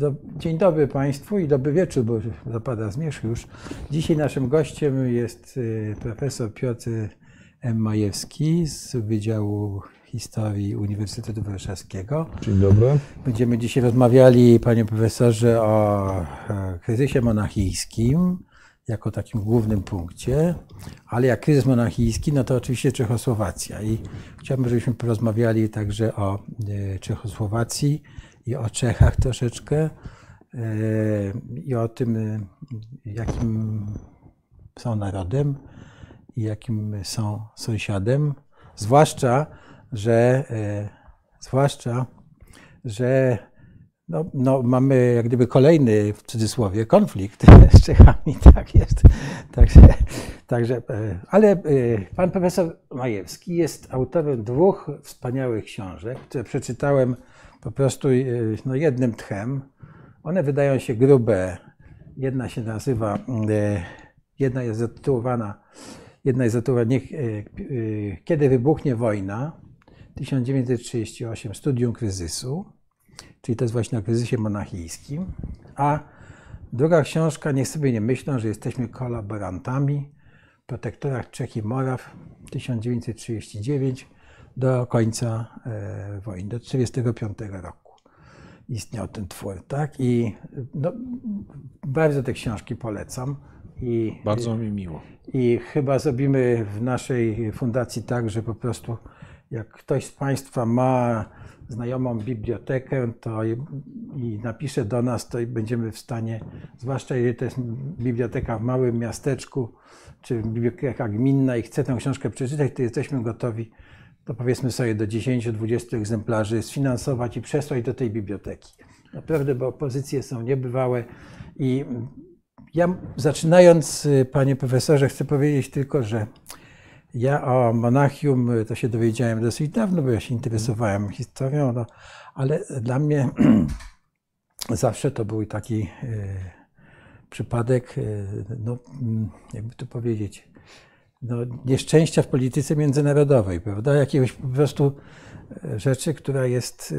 do, dzień dobry Państwu i dobry wieczór, bo zapada zmierzch już. Dzisiaj naszym gościem jest y, profesor Piotr M. Majewski z Wydziału Historii Uniwersytetu Warszawskiego. Dzień dobry. Będziemy dzisiaj rozmawiali, panie profesorze, o e, kryzysie monachijskim jako takim głównym punkcie, ale jak kryzys monachijski, no to oczywiście Czechosłowacja. I chciałbym, żebyśmy porozmawiali także o e, Czechosłowacji i o Czechach troszeczkę e, i o tym, e, jakim są narodem i jakim są sąsiadem. Zwłaszcza, że zwłaszcza, że no, no, mamy jak gdyby kolejny, w cudzysłowie, konflikt z Czechami, tak jest. Także, także, ale pan profesor Majewski jest autorem dwóch wspaniałych książek, które przeczytałem po prostu no, jednym tchem. One wydają się grube. Jedna się nazywa, jedna jest zatytułowana, jedna jest zatytułowana Kiedy wybuchnie wojna, 1938, Studium kryzysu czyli to jest właśnie o kryzysie monachijskim. A druga książka, niech sobie nie myślą, że jesteśmy kolaborantami, protektorach Czech i Moraw 1939 do końca e, wojny, do 1945 roku istniał ten twór, tak? I no, bardzo te książki polecam. I, bardzo mi miło. I chyba zrobimy w naszej fundacji tak, że po prostu jak ktoś z Państwa ma znajomą bibliotekę to i, i napisze do nas, to będziemy w stanie, zwłaszcza jeżeli to jest biblioteka w małym miasteczku, czy biblioteka gminna i chce tę książkę przeczytać, to jesteśmy gotowi, to powiedzmy sobie do 10-20 egzemplarzy sfinansować i przesłać do tej biblioteki. Naprawdę, bo opozycje są niebywałe i ja zaczynając, panie profesorze, chcę powiedzieć tylko, że ja o Monachium to się dowiedziałem dosyć dawno, bo ja się interesowałem historią, no, ale dla mnie zawsze to był taki e, przypadek, no, mm, jakby to powiedzieć, no, nieszczęścia w polityce międzynarodowej, prawda? Jakiegoś po prostu e, rzeczy, która jest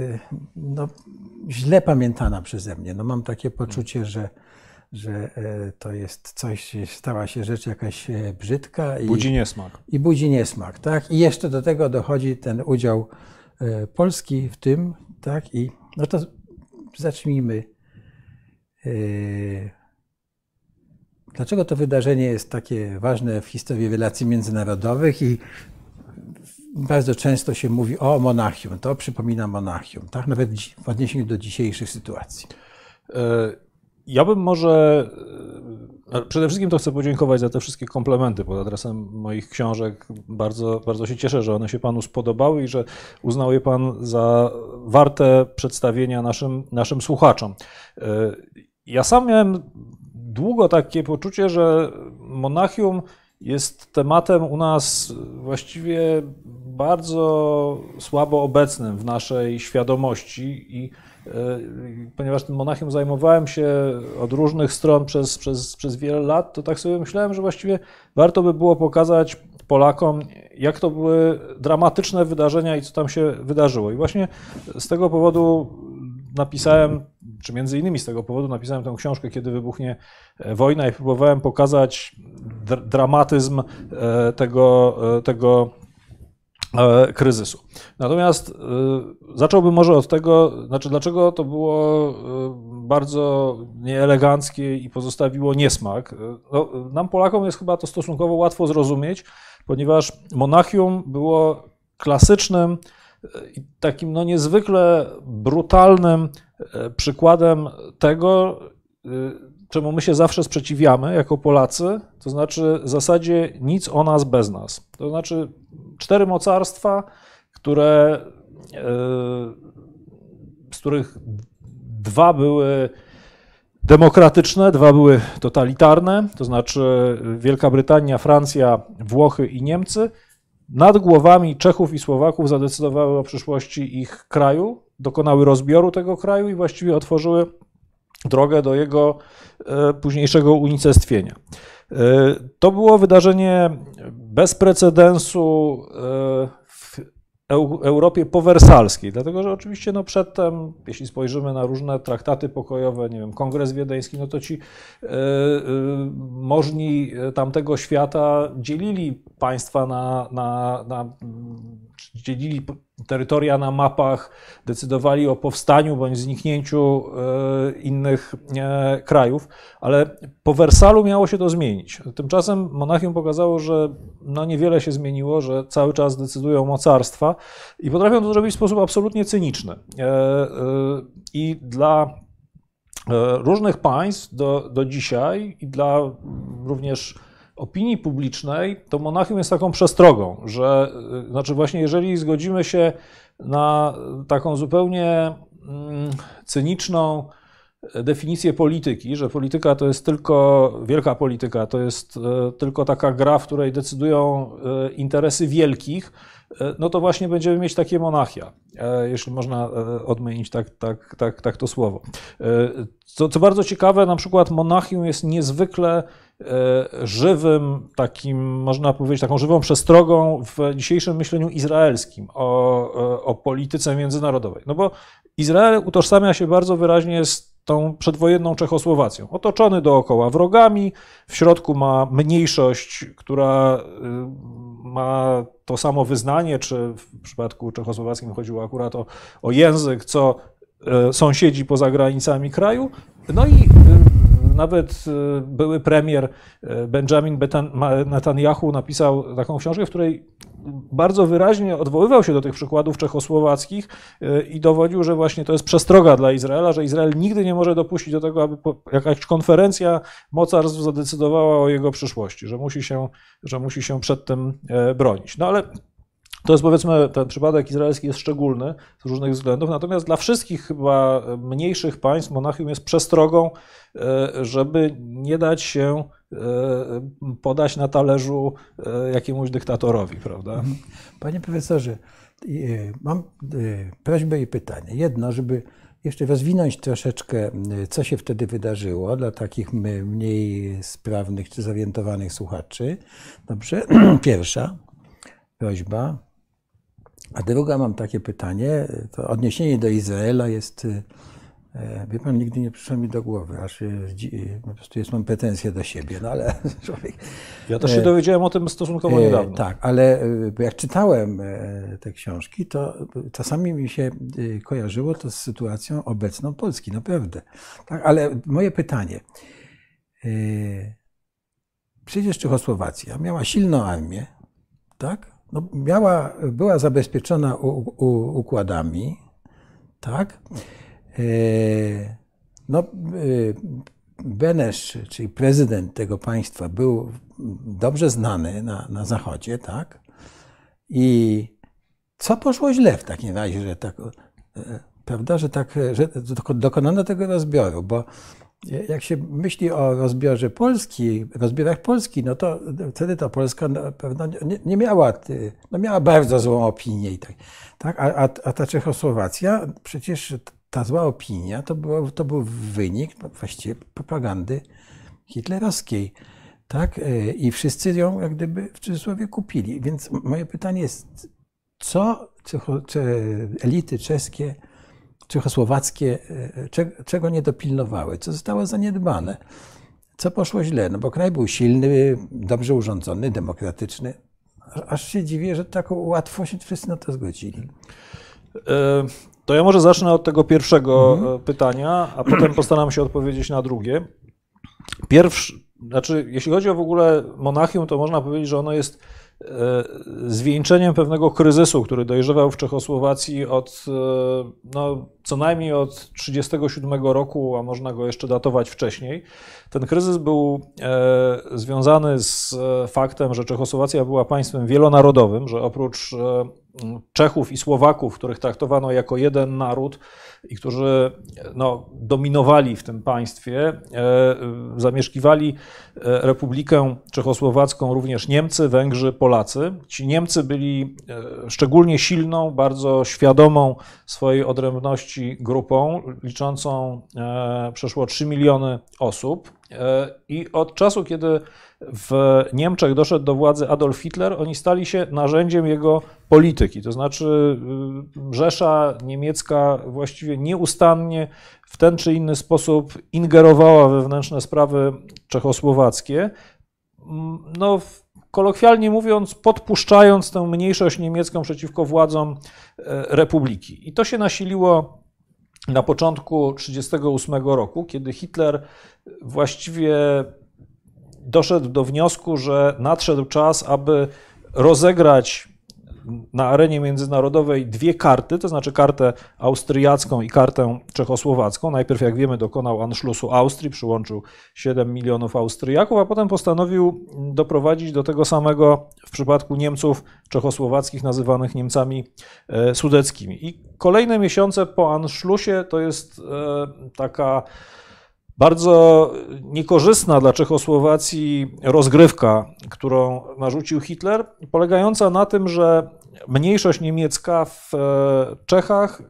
no, źle pamiętana przeze mnie. No, mam takie poczucie, że że e, to jest coś, stała się rzecz jakaś e, brzydka. I, budzi niesmak. I budzi niesmak, tak? I jeszcze do tego dochodzi ten udział e, Polski w tym, tak? I no to zacznijmy. Dlaczego to wydarzenie jest takie ważne w historii relacji międzynarodowych i bardzo często się mówi o Monachium, to przypomina Monachium, tak? Nawet w odniesieniu do dzisiejszych sytuacji. Ja bym może. E, przede wszystkim to chcę podziękować za te wszystkie komplementy pod adresem moich książek. Bardzo, bardzo się cieszę, że one się Panu spodobały i że uznał je Pan za warte przedstawienia naszym, naszym słuchaczom. E, ja sam miałem długo takie poczucie, że Monachium jest tematem u nas właściwie bardzo słabo obecnym w naszej świadomości i E, ponieważ tym Monachium zajmowałem się od różnych stron przez, przez, przez wiele lat, to tak sobie myślałem, że właściwie warto by było pokazać Polakom, jak to były dramatyczne wydarzenia i co tam się wydarzyło. I właśnie z tego powodu napisałem, czy między innymi z tego powodu napisałem tę książkę, kiedy wybuchnie wojna i próbowałem pokazać dramatyzm e, tego, e, tego E, kryzysu. Natomiast e, zacząłbym może od tego, znaczy dlaczego to było e, bardzo nieeleganckie i pozostawiło niesmak. No, nam Polakom jest chyba to stosunkowo łatwo zrozumieć, ponieważ Monachium było klasycznym i takim no niezwykle brutalnym przykładem tego, czemu my się zawsze sprzeciwiamy jako Polacy, to znaczy w zasadzie nic o nas bez nas. To znaczy cztery mocarstwa, które, e, z których dwa były demokratyczne, dwa były totalitarne, to znaczy Wielka Brytania, Francja, Włochy i Niemcy, nad głowami Czechów i Słowaków zadecydowały o przyszłości ich kraju, dokonały rozbioru tego kraju i właściwie otworzyły drogę do jego e, późniejszego unicestwienia. E, to było wydarzenie bez precedensu e, Europie powersalskiej, dlatego że oczywiście no przedtem, jeśli spojrzymy na różne traktaty pokojowe, nie wiem, Kongres Wiedeński, no to ci y, y, możni tamtego świata dzielili państwa na, na, na dzielili terytoria na mapach, decydowali o powstaniu bądź zniknięciu e, innych e, krajów, ale po Wersalu miało się to zmienić. Tymczasem Monachium pokazało, że no niewiele się zmieniło, że cały czas decydują mocarstwa i potrafią to zrobić w sposób absolutnie cyniczny. E, I dla różnych państw do, do dzisiaj i dla również opinii publicznej, to Monachium jest taką przestrogą, że y, znaczy właśnie jeżeli zgodzimy się na taką zupełnie mm, cyniczną definicję polityki, że polityka to jest tylko, wielka polityka to jest y, tylko taka gra, w której decydują y, interesy wielkich, no to właśnie będziemy mieć takie monachia, jeśli można odmienić tak, tak, tak, tak to słowo. Co, co bardzo ciekawe, na przykład Monachium jest niezwykle E, żywym, takim, można powiedzieć, taką żywą przestrogą w dzisiejszym myśleniu izraelskim o, e, o polityce międzynarodowej. No bo Izrael utożsamia się bardzo wyraźnie z tą przedwojenną Czechosłowacją. Otoczony dookoła wrogami, w środku ma mniejszość, która y, ma to samo wyznanie, czy w przypadku czechosłowackim chodziło akurat o, o język, co e, sąsiedzi poza granicami kraju. No i nawet e, były premier e, Benjamin Netanyahu napisał taką książkę, w której bardzo wyraźnie odwoływał się do tych przykładów czechosłowackich e, i dowodził, że właśnie to jest przestroga dla Izraela, że Izrael nigdy nie może dopuścić do tego, aby jakaś konferencja mocarstw zadecydowała o jego przyszłości, że musi się, że musi się przed tym bronić. No ale to jest powiedzmy, ten przypadek izraelski jest szczególny z różnych względów, natomiast dla wszystkich chyba mniejszych państw Monachium jest przestrogą, e, żeby nie dać się e, podać na talerzu e, jakiemuś dyktatorowi, prawda? Mhm. Panie profesorze, mam prośbę i pytanie. Jedno, żeby jeszcze rozwinąć troszeczkę, co się wtedy wydarzyło dla takich mniej sprawnych czy zorientowanych słuchaczy. Dobrze? Pierwsza prośba a druga mam takie pytanie, to odniesienie do Izraela jest, e, wie pan, nigdy nie przyszło mi do głowy, aż po prostu jest, mam pretensje do siebie, no ale człowiek... Ja też się e, dowiedziałem o tym stosunkowo e, niedawno. Tak, ale jak czytałem te książki, to czasami mi się kojarzyło to z sytuacją obecną Polski, naprawdę. Tak, ale moje pytanie, przecież Czechosłowacja miała silną armię, tak? No, miała, była zabezpieczona u, u, układami, tak? E, no, e, Benesz, czyli prezydent tego państwa, był dobrze znany na, na Zachodzie, tak? I co poszło źle w takim razie, że tak, e, prawda, że tak, że dokonano tego rozbioru, bo jak się myśli o rozbiorze Polski, rozbiorach Polski, no to wtedy ta Polska na pewno nie, nie miała, no miała bardzo złą opinię i tak, tak? A, a, a ta Czechosłowacja, przecież ta zła opinia to, było, to był wynik właściwie propagandy hitlerowskiej. Tak? I wszyscy ją jak gdyby w cudzysłowie kupili. Więc moje pytanie jest, co elity czeskie czechosłowackie, e, czego nie dopilnowały, co zostało zaniedbane, co poszło źle, no bo kraj był silny, dobrze urządzony, demokratyczny. Aż się dziwię, że tak łatwo się wszyscy na to zgodzili. E, to ja może zacznę od tego pierwszego mhm. E, pytania, a potem postaram się odpowiedzieć na drugie. Pierwszy, znaczy, jeśli chodzi o w ogóle Monachium, to można powiedzieć, że ono jest zwieńczeniem pewnego kryzysu, który dojrzewał w Czechosłowacji od e, no, co najmniej od 1937 roku, a można go jeszcze datować wcześniej. Ten kryzys był e, związany z faktem, że Czechosłowacja była państwem wielonarodowym, że oprócz Czechów i Słowaków, których traktowano jako jeden naród, i którzy no, dominowali w tym państwie, e, zamieszkiwali e, Republikę Czechosłowacką również Niemcy, Węgrzy, Polacy. Ci Niemcy byli e, szczególnie silną, bardzo świadomą swojej odrębności grupą, liczącą przeszło 3 miliony osób. I od czasu, kiedy w Niemczech doszedł do władzy Adolf Hitler, oni stali się narzędziem jego polityki. To znaczy, Rzesza niemiecka właściwie nieustannie w ten czy inny sposób ingerowała we wewnętrzne sprawy czechosłowackie. No, kolokwialnie mówiąc, podpuszczając tę mniejszość niemiecką przeciwko władzom republiki. I to się nasiliło na początku 1938 roku, kiedy Hitler właściwie doszedł do wniosku, że nadszedł czas, aby rozegrać na arenie międzynarodowej dwie karty, to znaczy kartę austriacką i kartę czechosłowacką. Najpierw, jak wiemy, dokonał Anschlussu Austrii, przyłączył 7 milionów Austriaków, a potem postanowił doprowadzić do tego samego w przypadku Niemców czechosłowackich, nazywanych Niemcami e, sudeckimi. I kolejne miesiące po Anschlussie to jest e, taka bardzo niekorzystna dla Czechosłowacji rozgrywka, którą narzucił Hitler, polegająca na tym, że mniejszość niemiecka w e, Czechach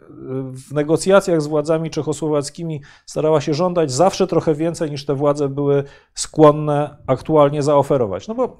w negocjacjach z władzami czechosłowackimi starała się żądać zawsze trochę więcej niż te władze były skłonne aktualnie zaoferować. No bo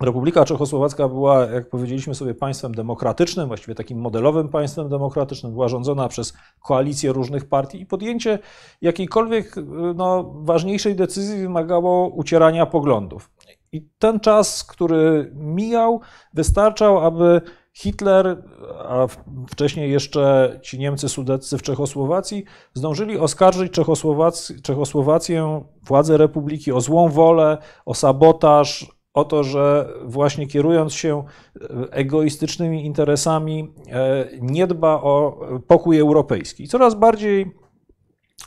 Republika Czechosłowacka była, jak powiedzieliśmy sobie, państwem demokratycznym, właściwie takim modelowym państwem demokratycznym, była rządzona przez koalicję różnych partii i podjęcie jakiejkolwiek no, ważniejszej decyzji wymagało ucierania poglądów. I ten czas, który mijał, wystarczał, aby Hitler, a wcześniej jeszcze ci Niemcy sudeccy w Czechosłowacji, zdążyli oskarżyć Czechosłowac Czechosłowację, władze republiki o złą wolę, o sabotaż, o to, że właśnie kierując się e, egoistycznymi interesami, e, nie dba o pokój europejski. Coraz bardziej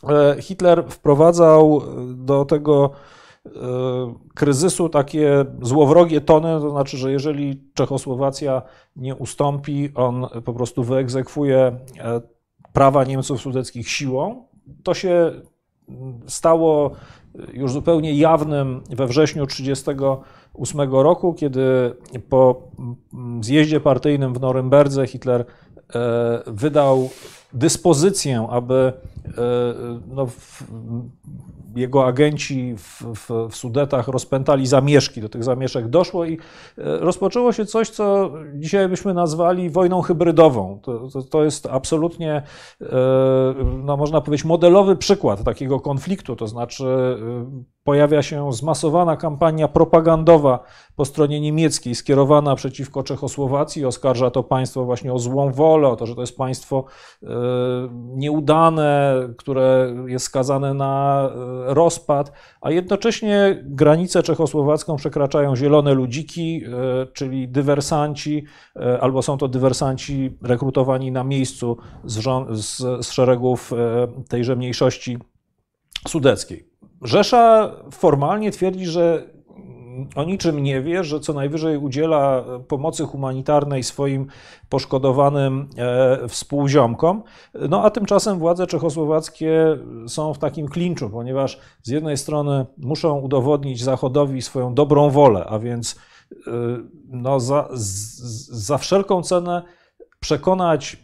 e, Hitler wprowadzał do tego kryzysu takie złowrogie tony, to znaczy, że jeżeli Czechosłowacja nie ustąpi, on po prostu wyegzekwuje prawa Niemców sudeckich siłą. To się stało już zupełnie jawnym we wrześniu 1938 roku, kiedy po zjeździe partyjnym w Norymberdze Hitler e, wydał dyspozycję, aby e, no, jego agenci w, w, w, Sudetach rozpętali zamieszki. Do tych zamieszek doszło i e, rozpoczęło się coś, co dzisiaj byśmy nazwali wojną hybrydową. To, to, to jest absolutnie, no można powiedzieć, modelowy przykład takiego konfliktu. To znaczy, pojawia się zmasowana kampania propagandowa po stronie niemieckiej skierowana przeciwko Czechosłowacji. Oskarża to państwo właśnie o złą wolę, o to, że to jest państwo nieudane, które jest skazane na rozpad, a jednocześnie granicę czechosłowacką przekraczają zielone ludziki, e, czyli dywersanci, e, albo są to dywersanci rekrutowani na miejscu z, z, z szeregów e, tejże mniejszości sudeckiej. Rzesza formalnie twierdzi, że o niczym nie wie, że co najwyżej udziela pomocy humanitarnej swoim poszkodowanym e, współziomkom. No a tymczasem władze czechosłowackie są w takim klinczu, ponieważ z jednej strony muszą udowodnić Zachodowi swoją dobrą wolę, a więc e, no, za, za wszelką cenę przekonać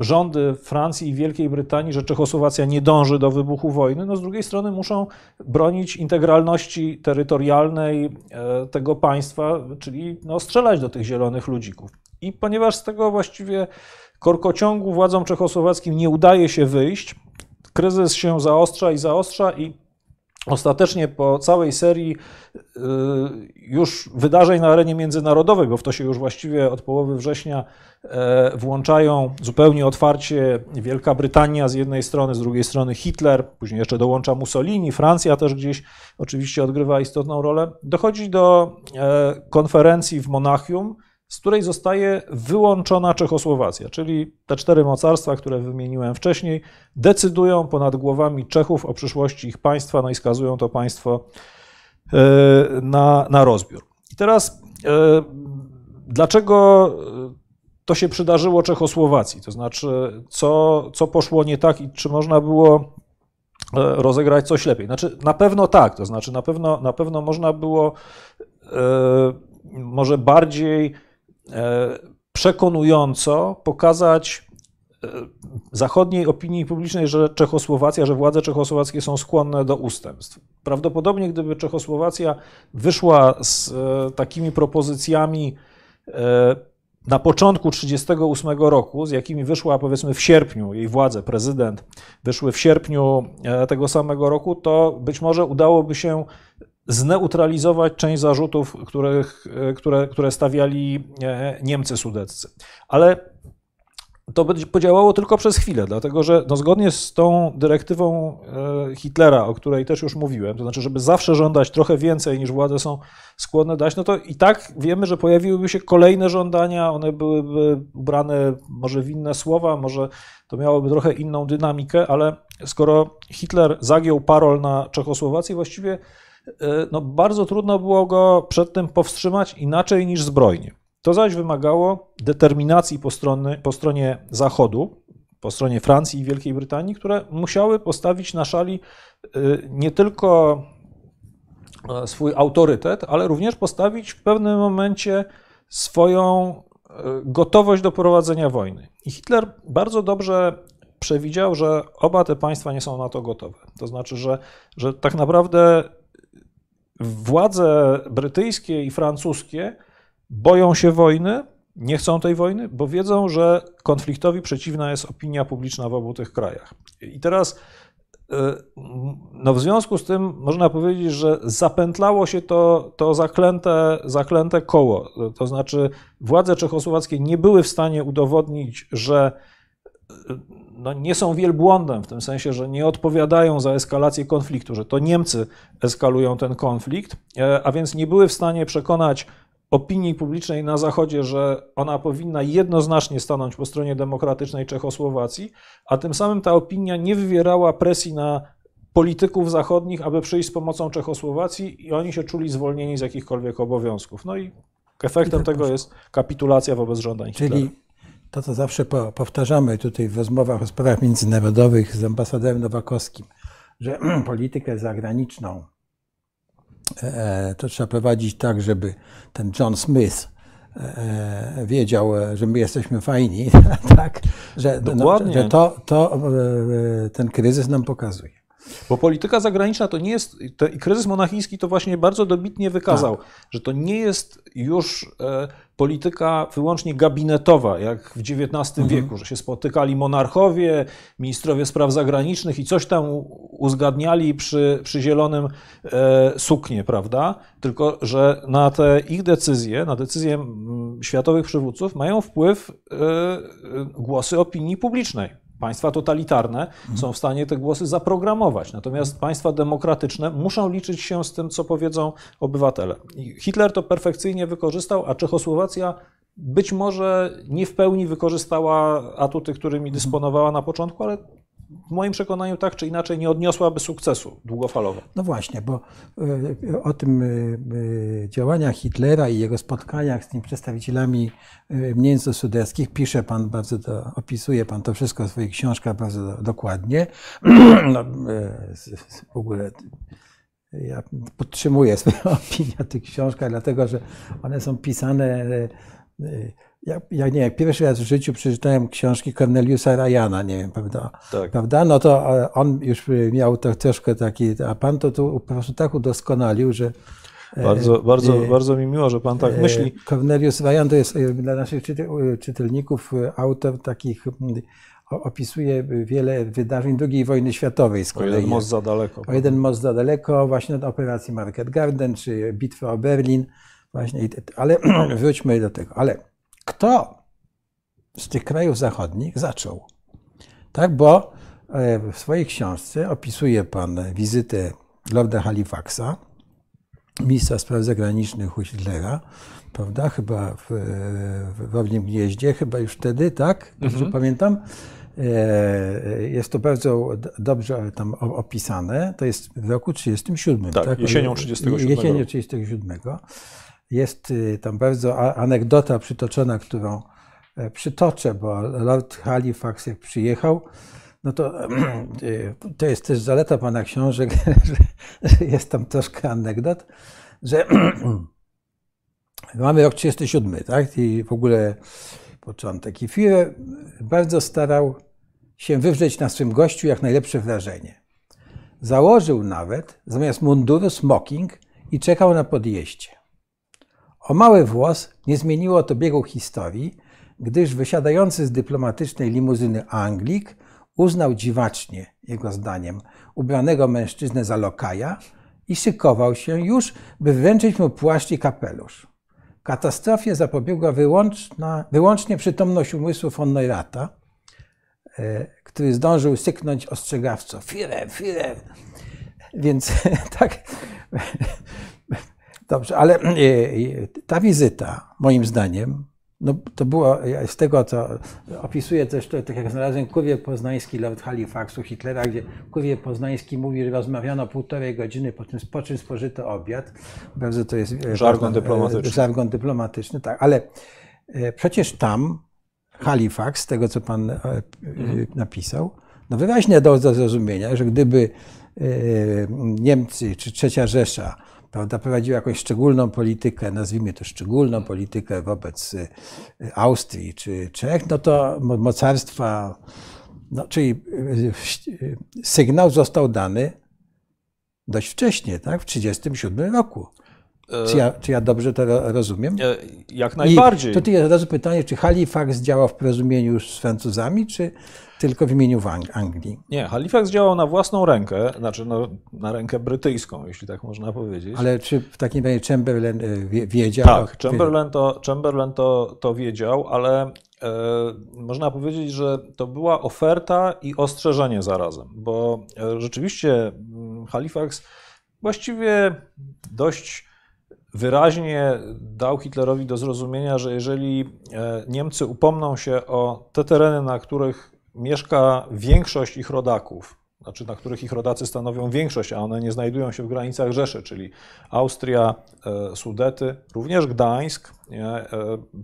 rządy Francji i Wielkiej Brytanii, że Czechosłowacja nie dąży do wybuchu wojny, no z drugiej strony muszą bronić integralności terytorialnej e, tego państwa, czyli no strzelać do tych zielonych ludzików. I ponieważ z tego właściwie korkociągu władzom czechosłowackim nie udaje się wyjść, kryzys się zaostrza i zaostrza i Ostatecznie po całej serii y, już wydarzeń na arenie międzynarodowej, bo w to się już właściwie od połowy września e, włączają zupełnie otwarcie Wielka Brytania z jednej strony, z drugiej strony Hitler, później jeszcze dołącza Mussolini, Francja też gdzieś oczywiście odgrywa istotną rolę. Dochodzi do e, konferencji w Monachium, z której zostaje wyłączona Czechosłowacja, czyli te cztery mocarstwa, które wymieniłem wcześniej, decydują ponad głowami Czechów o przyszłości ich państwa, no i skazują to państwo e, na, na rozbiór. I teraz, e, dlaczego to się przydarzyło Czechosłowacji? To znaczy, co, co poszło nie tak i czy można było e, rozegrać coś lepiej? Znaczy, na pewno tak, to znaczy, na pewno, na pewno można było może bardziej przekonująco pokazać e, zachodniej opinii publicznej, że Czechosłowacja, że władze czechosłowackie są skłonne do ustępstw. prawdopodobnie gdyby Czechosłowacja wyszła z takimi propozycjami na początku 1938 roku, z jakimi wyszła powiedzmy w sierpniu jej władze, prezydent, wyszły w sierpniu tego samego roku, to być może udałoby się zneutralizować część zarzutów, których, które, które stawiali e, Niemcy sudeccy. Ale to podziałało tylko przez chwilę, dlatego że no zgodnie z tą dyrektywą e, Hitlera, o której też już mówiłem, to znaczy, żeby zawsze żądać trochę więcej niż władze są skłonne dać, no to i tak wiemy, że pojawiłyby się kolejne żądania, one byłyby ubrane może w inne słowa, może to miałoby trochę inną dynamikę, ale skoro Hitler zagiął parol na Czechosłowację, właściwie E, no, bardzo trudno było go przed tym powstrzymać inaczej niż zbrojnie. To zaś wymagało determinacji po, strony, po stronie Zachodu, po stronie Francji i Wielkiej Brytanii, które musiały postawić na szali e, nie tylko e, swój autorytet, ale również postawić w pewnym momencie swoją gotowość do prowadzenia wojny. I Hitler bardzo dobrze przewidział, że oba te państwa nie są na to gotowe. To znaczy, że, że tak naprawdę władze brytyjskie i francuskie boją się wojny, nie chcą tej wojny, bo wiedzą, że konfliktowi przeciwna jest opinia publiczna w obu tych krajach. I teraz y, no w związku z tym można powiedzieć, że zapętlało się to, to zaklęte, zaklęte koło. To znaczy władze czechosłowackie nie były w stanie udowodnić, że no, nie są wielbłądem, w tym sensie, że nie odpowiadają za eskalację konfliktu, że to Niemcy eskalują ten konflikt, e, a więc nie były w stanie przekonać opinii publicznej na Zachodzie, że ona powinna jednoznacznie stanąć po stronie demokratycznej Czechosłowacji, a tym samym ta opinia nie wywierała presji na polityków zachodnich, aby przyjść z pomocą Czechosłowacji i oni się czuli zwolnieni z jakichkolwiek obowiązków. No i efektem tego jest kapitulacja wobec żądań Czyli Hitlera. To, co zawsze powtarzamy tutaj w rozmowach o sprawach międzynarodowych z ambasadorem Nowakowskim, że politykę zagraniczną e, to trzeba prowadzić tak, żeby ten John Smith e, wiedział, że my jesteśmy fajni, tak? że, no, że to, to e, ten kryzys nam pokazuje. Bo polityka zagraniczna to nie jest, i kryzys monachijski to właśnie bardzo dobitnie wykazał, tak. że to nie jest już polityka wyłącznie gabinetowa, jak w XIX mhm. wieku, że się spotykali monarchowie, ministrowie spraw zagranicznych i coś tam uzgadniali przy, przy zielonym e, suknie, prawda? Tylko, że na te ich decyzje, na decyzje światowych przywódców mają wpływ e, głosy opinii publicznej. Państwa totalitarne są w stanie te głosy zaprogramować, natomiast państwa demokratyczne muszą liczyć się z tym, co powiedzą obywatele. Hitler to perfekcyjnie wykorzystał, a Czechosłowacja być może nie w pełni wykorzystała atuty, którymi dysponowała na początku, ale w moim przekonaniu tak czy inaczej nie odniosłaby sukcesu długofalowo. No właśnie, bo e, o tym e, e, działaniach Hitlera i jego spotkaniach z tymi przedstawicielami mniejszości sudeckich pisze pan bardzo, to, opisuje pan to wszystko w swoich książkach bardzo dokładnie. No, w ogóle ja podtrzymuję swoją opinię o tych książkach, dlatego że one są pisane ja, ja nie pierwszy raz w życiu przeczytałem książki Corneliusa Ryana, nie wiem, prawda? Tak. prawda? No to e, on już miał to troszkę taki, a pan to tu po prostu tak udoskonalił, że e, bardzo, bardzo, e, bardzo mi miło, że pan tak e, myśli. Cornelius Ryan to jest dla naszych czytelników autor takich, opisuje wiele wydarzeń II wojny światowej z kolei. O jeden most za daleko. O jeden most za daleko, właśnie od operacji Market Garden, czy bitwy o Berlin. Właśnie, ale wróćmy do tego. Ale kto z tych krajów zachodnich zaczął? Tak, bo e, w swojej książce opisuje pan wizytę Lorda Halifaxa, ministra spraw zagranicznych u Hitlera, prawda? Chyba w, w Orlim Gnieździe, chyba już wtedy, tak? Dobrze mhm. pamiętam. E, jest to bardzo dobrze tam opisane. To jest w roku 1937. Tak, tak? jesienią 1937. Jesienią 1937. Jest y, tam bardzo anegdota przytoczona, którą e, przytoczę, bo Lord Halifax jak przyjechał, no to y, to jest też zaleta pana książek, że jest tam troszkę anegdot, że mamy rok 37, tak? I w ogóle początek. I Führer bardzo starał się wywrzeć na swym gościu jak najlepsze wrażenie. Założył nawet zamiast munduru smoking i czekał na podjeździe. O mały włos nie zmieniło to biegu historii, gdyż wysiadający z dyplomatycznej limuzyny Anglik uznał dziwacznie, jego zdaniem, ubranego mężczyznę za lokaja i szykował się już, by wręczyć mu płaszcz i kapelusz. Katastrofie zapobiegła wyłączna, wyłącznie przytomność umysłu von Neurata, e, który zdążył syknąć ostrzegawco Führer, Führer. Więc tak, dobrze, ale e, ta wizyta, moim zdaniem, no, to było z tego, co opisuje też, to, tak jak znalazłem kurier poznański Lord Halifaxu Hitlera, gdzie kurier poznański mówi, że rozmawiano półtorej godziny, po czym, po czym spożyto obiad. Bardzo to jest e, żargon dyplomatyczny. Żargon dyplomatyczny, tak, ale e, przecież tam Halifax, z tego co pan mhm. napisał, no wyraźnie dał do zrozumienia, że gdyby Niemcy czy Trzecia Rzesza prawda, prowadziła jakąś szczególną politykę, nazwijmy to szczególną politykę wobec y, Austrii czy Czech, no to mocarstwa, no, czyli y, y, sygnał został dany dość wcześnie, tak, w 1937 roku. Czy ja, czy ja, dobrze to rozumiem? E, jak najbardziej. I tutaj od razu pytanie, czy Halifax działał w porozumieniu z Francuzami, czy tylko w imieniu Anglii? Nie, Halifax działał na własną rękę, znaczy no, na rękę brytyjską, jeśli tak można powiedzieć. Ale czy w takim razie Chamberlain e, wiedział? Tak, Chamberlain to, Chamberlain to, to wiedział, ale e, można powiedzieć, że to była oferta i ostrzeżenie zarazem, bo e, rzeczywiście mm, Halifax właściwie dość wyraźnie dał Hitlerowi do zrozumienia, że jeżeli Niemcy upomną się o te tereny, na których mieszka większość ich rodaków, znaczy na których ich rodacy stanowią większość, a one nie znajdują się w granicach Rzeszy, czyli Austria, e, Sudety, również Gdańsk, nie, e,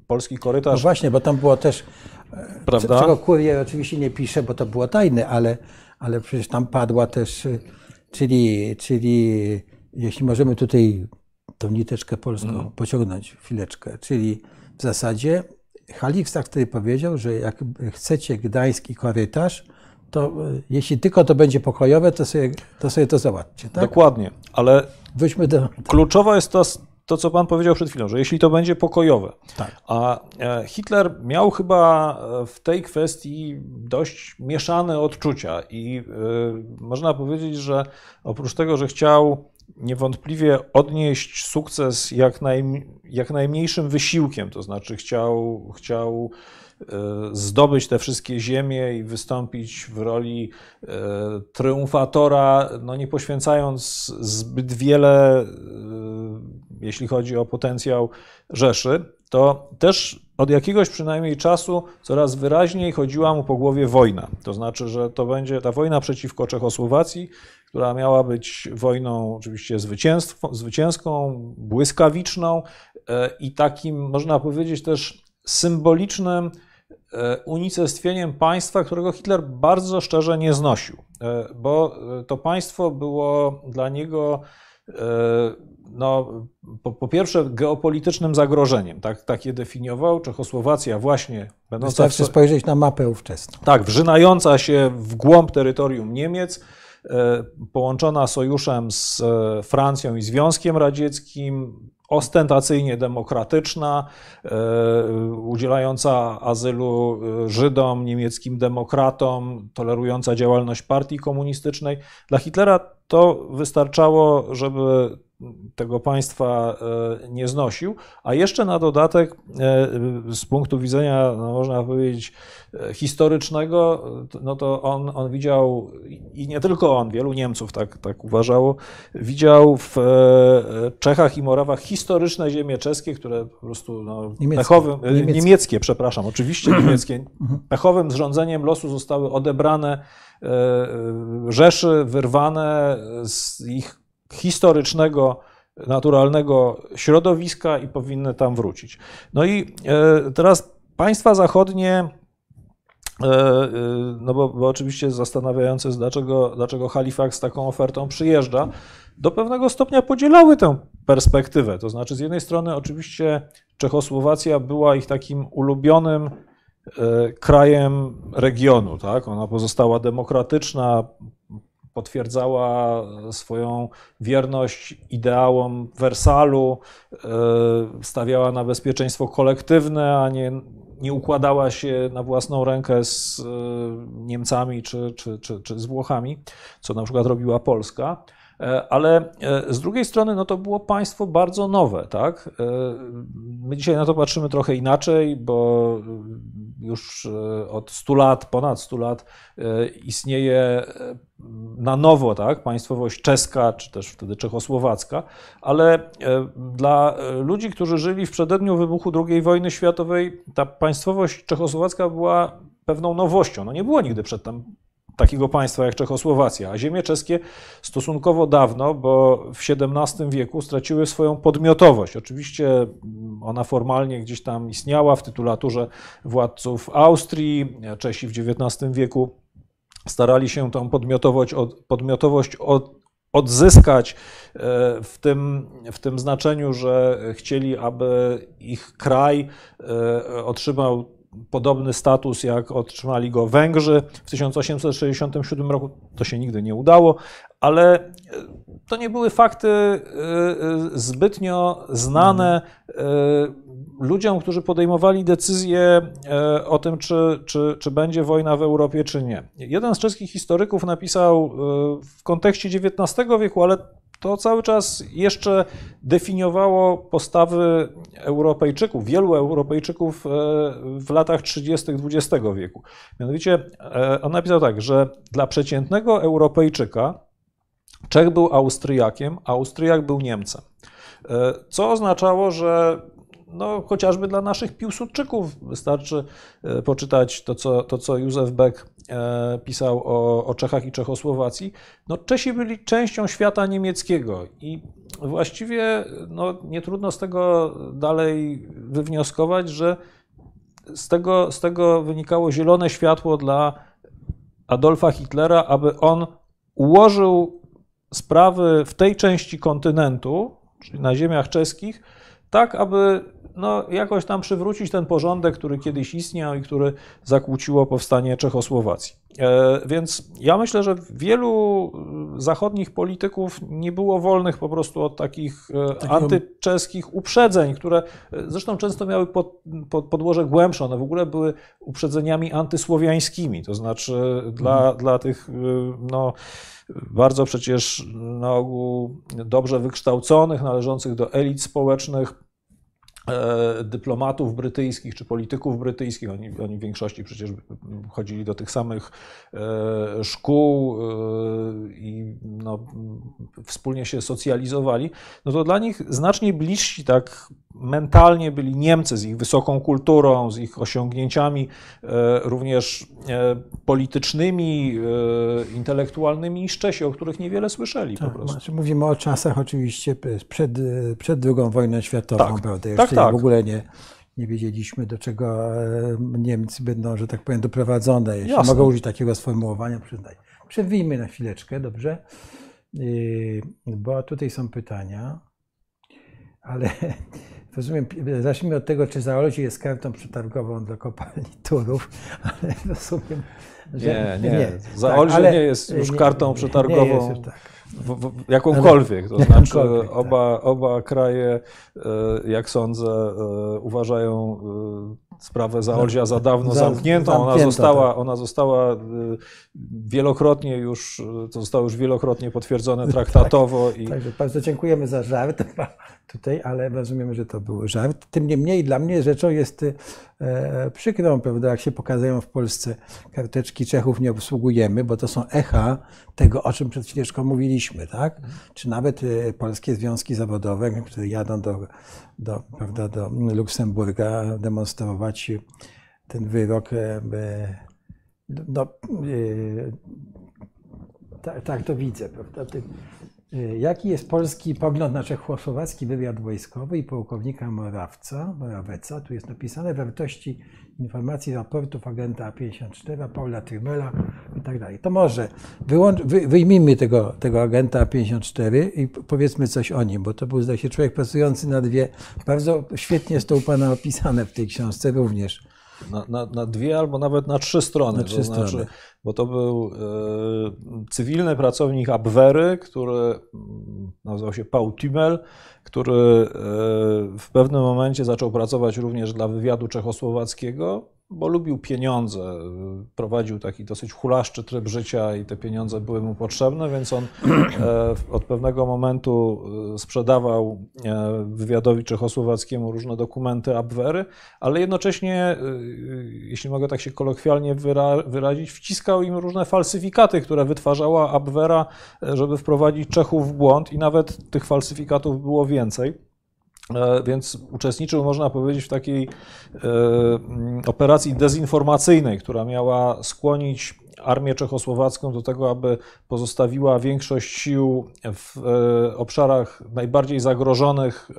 polski korytarz. No właśnie, bo tam było też, Prawda? czego kurier oczywiście nie pisze, bo to było tajne, ale, ale przecież tam padła też, czyli, czyli jeśli możemy tutaj tą niteczkę polską mm. pociągnąć chwileczkę. Czyli w zasadzie Halix tak wtedy powiedział, że jak chcecie gdański korytarz, to e, jeśli tylko to będzie pokojowe, to sobie to, sobie to załatwcie. Tak? Dokładnie, ale Weźmy do... kluczowa jest to, to, co pan powiedział przed chwilą, że jeśli to będzie pokojowe. Tak. A e, Hitler miał chyba e, w tej kwestii dość mieszane odczucia i można powiedzieć, że oprócz tego, że chciał niewątpliwie odnieść sukces jak, naj, jak najmniejszym wysiłkiem, to znaczy chciał, chciał e, zdobyć te wszystkie ziemie i wystąpić w roli e, triumfatora, no nie poświęcając zbyt wiele, e, jeśli chodzi o potencjał Rzeszy, to też od jakiegoś przynajmniej czasu coraz wyraźniej chodziła mu po głowie wojna. To znaczy, że to będzie ta wojna przeciwko Czechosłowacji, która miała być wojną oczywiście zwycięską, błyskawiczną e, i takim, można powiedzieć, też symbolicznym e, unicestwieniem państwa, którego Hitler bardzo szczerze nie znosił, e, bo to państwo było dla niego no, po, po, pierwsze geopolitycznym zagrożeniem, tak, tak je definiował. Czechosłowacja właśnie. Wystarczy spojrzeć na mapę ówczesną. Tak, wrzynająca się w głąb terytorium Niemiec, połączona sojuszem z e, Francją i Związkiem Radzieckim, ostentacyjnie demokratyczna, e, udzielająca azylu Żydom, niemieckim demokratom, tolerująca działalność partii komunistycznej. Dla Hitlera to wystarczało, żeby tego państwa nie znosił, a jeszcze na dodatek z punktu widzenia, no można powiedzieć, historycznego, no to on, on widział, i nie tylko on, wielu Niemców tak, tak uważało, widział w e, Czechach i Morawach historyczne ziemie czeskie, które po prostu no, niemieckie. pechowym, e, niemieckie. niemieckie, przepraszam, oczywiście niemieckie, mhm. pechowym zrządzeniem losu zostały odebrane e, Rzeszy, wyrwane z ich historycznego naturalnego środowiska i powinny tam wrócić. No i teraz państwa zachodnie E, e, no bo, bo oczywiście zastanawiające jest, dlaczego, dlaczego Halifax z taką ofertą przyjeżdża, do pewnego stopnia podzielały tę perspektywę. To znaczy, z jednej strony, oczywiście Czechosłowacja była ich takim ulubionym e, krajem regionu. Tak? Ona pozostała demokratyczna, potwierdzała swoją wierność ideałom Wersalu, stawiała na bezpieczeństwo kolektywne, a nie, nie układała się na własną rękę z Niemcami czy, czy, czy, czy z Włochami, co na przykład robiła Polska. E, ale e, z drugiej strony no to było państwo bardzo nowe, tak? E, my dzisiaj na to patrzymy trochę inaczej, bo już od 100 lat, ponad 100 lat istnieje na nowo, tak, państwowość czeska, czy też wtedy czechosłowacka, ale dla ludzi, którzy żyli w przededniu wybuchu II wojny światowej, ta państwowość czechosłowacka była pewną nowością. No nie było nigdy przedtem takiego państwa jak Czechosłowacja, a ziemie czeskie stosunkowo dawno, bo w XVII wieku straciły swoją podmiotowość. Oczywiście ona formalnie gdzieś tam istniała w tytulaturze władców Austrii, Czesi w XIX wieku starali się tą podmiotowość, podmiotowość od, odzyskać e, w tym, w tym znaczeniu, że chcieli, aby ich kraj e, otrzymał podobny status, jak otrzymali go Węgrzy w 1867 roku. To się nigdy nie udało, ale e, to nie były fakty zbytnio znane ludziom, którzy podejmowali decyzję o tym, czy, czy, czy będzie wojna w Europie, czy nie. Jeden z czeskich historyków napisał w kontekście XIX wieku, ale to cały czas jeszcze definiowało postawy Europejczyków, wielu Europejczyków e, w latach 30. XX wieku. Mianowicie e, on napisał tak, że dla przeciętnego Europejczyka Czech był Austriakiem, Austriak był Niemcem. E, co oznaczało, że no, chociażby dla naszych Piłsudczyków wystarczy poczytać to, co, to, co Józef Beck E, pisał o, o Czechach i Czechosłowacji, no Czesi byli częścią świata niemieckiego i właściwie no, nie trudno z tego dalej wywnioskować, że z tego, z tego wynikało zielone światło dla Adolfa Hitlera, aby on ułożył sprawy w tej części kontynentu, czyli na ziemiach czeskich, tak, aby no, jakoś tam przywrócić ten porządek, który kiedyś istniał i który zakłóciło powstanie Czechosłowacji. E, więc ja myślę, że wielu zachodnich polityków nie było wolnych po prostu od takich e, Takiego... antyczeskich uprzedzeń, które e, zresztą często miały pod, pod, podłoże głębsze. One w ogóle były uprzedzeniami antysłowiańskimi, to znaczy dla, mhm. dla tych no, bardzo przecież na ogół dobrze wykształconych, należących do elit społecznych dyplomatów brytyjskich czy polityków brytyjskich, oni, oni w większości przecież chodzili do tych samych e, szkół e, i no, wspólnie się socjalizowali, no to dla nich znacznie bliżsi tak mentalnie byli Niemcy z ich wysoką kulturą, z ich osiągnięciami również politycznymi, intelektualnymi niż Czesi, o których niewiele słyszeli tak, po prostu. Znaczy mówimy o czasach oczywiście przed, przed II wojną światową, tak, prawda? Jeszcze tak, tak. w ogóle nie, nie wiedzieliśmy, do czego e, Niemcy będą, że tak powiem, doprowadzone. Jeśli Jasne. mogę użyć takiego sformułowania, przyznaj. Przewijmy na chwileczkę, dobrze? Yy, bo tutaj są pytania, ale rozumiem, zacznijmy od tego, czy Zaolzie jest kartą przetargową dla kopalni Turów, ale rozumiem, że nie. Nie, nie. Zaolzie tak, nie jest już kartą przetargową. Nie jest już tak w, w, jakąkolwiek. To znaczy, oba, tak. oba kraje, e, jak sądzę, e, uważają e, sprawę Zaolzia za dawno za, zamkniętą. Ona została, tak. ona została wielokrotnie już, to zostało już wielokrotnie potwierdzone traktatowo. Tak. I... Także bardzo dziękujemy za żart tutaj, ale rozumiemy, że to był żart. Tym niemniej dla mnie rzeczą jest e, przykrą, prawda, jak się pokazują w Polsce karteczki Czechów nie obsługujemy, bo to są echa tego, o czym przed chwileczką mówiliśmy, tak? Czy nawet e, polskie związki zawodowe, które jadą do, do, prawda, do Luksemburga demonstrować ten wyrok, e, no, e, tak, tak to widzę, prawda? Y, jaki jest polski pogląd na czechosłowacki wywiad wojskowy i pułkownika Morawca, Moraweca? Tu jest napisane wartości informacji raportów agenta A54, Paula Trymela i tak dalej. To może wyłącz, wy, wyjmijmy tego, tego agenta A54 i powiedzmy coś o nim, bo to był, zdaje się, człowiek pracujący na dwie. Bardzo świetnie jest to u Pana opisane w tej książce również. Na, na, na, dwie albo nawet na trzy strony. Na trzy to znaczy, strony. Bo to był e, cywilny pracownik Abwehry, który mm, nazywał się Paul Tümel, który w pewnym momencie zaczął pracować również dla wywiadu czechosłowackiego bo lubił pieniądze, prowadził taki dosyć hulaszczy tryb życia i te pieniądze były mu potrzebne, więc on e, od pewnego momentu e, sprzedawał e, wywiadowi czechosłowackiemu różne dokumenty Abwehry, ale jednocześnie, jeśli mogę tak się kolokwialnie wyrazić, wciskał im różne falsyfikaty, które wytwarzała Abwehra, żeby wprowadzić Czechów w błąd i nawet tych falsyfikatów było więcej. E, więc uczestniczył, można powiedzieć, w takiej e, operacji dezinformacyjnej, która miała skłonić armię czechosłowacką do tego, aby pozostawiła większość sił w e, obszarach najbardziej zagrożonych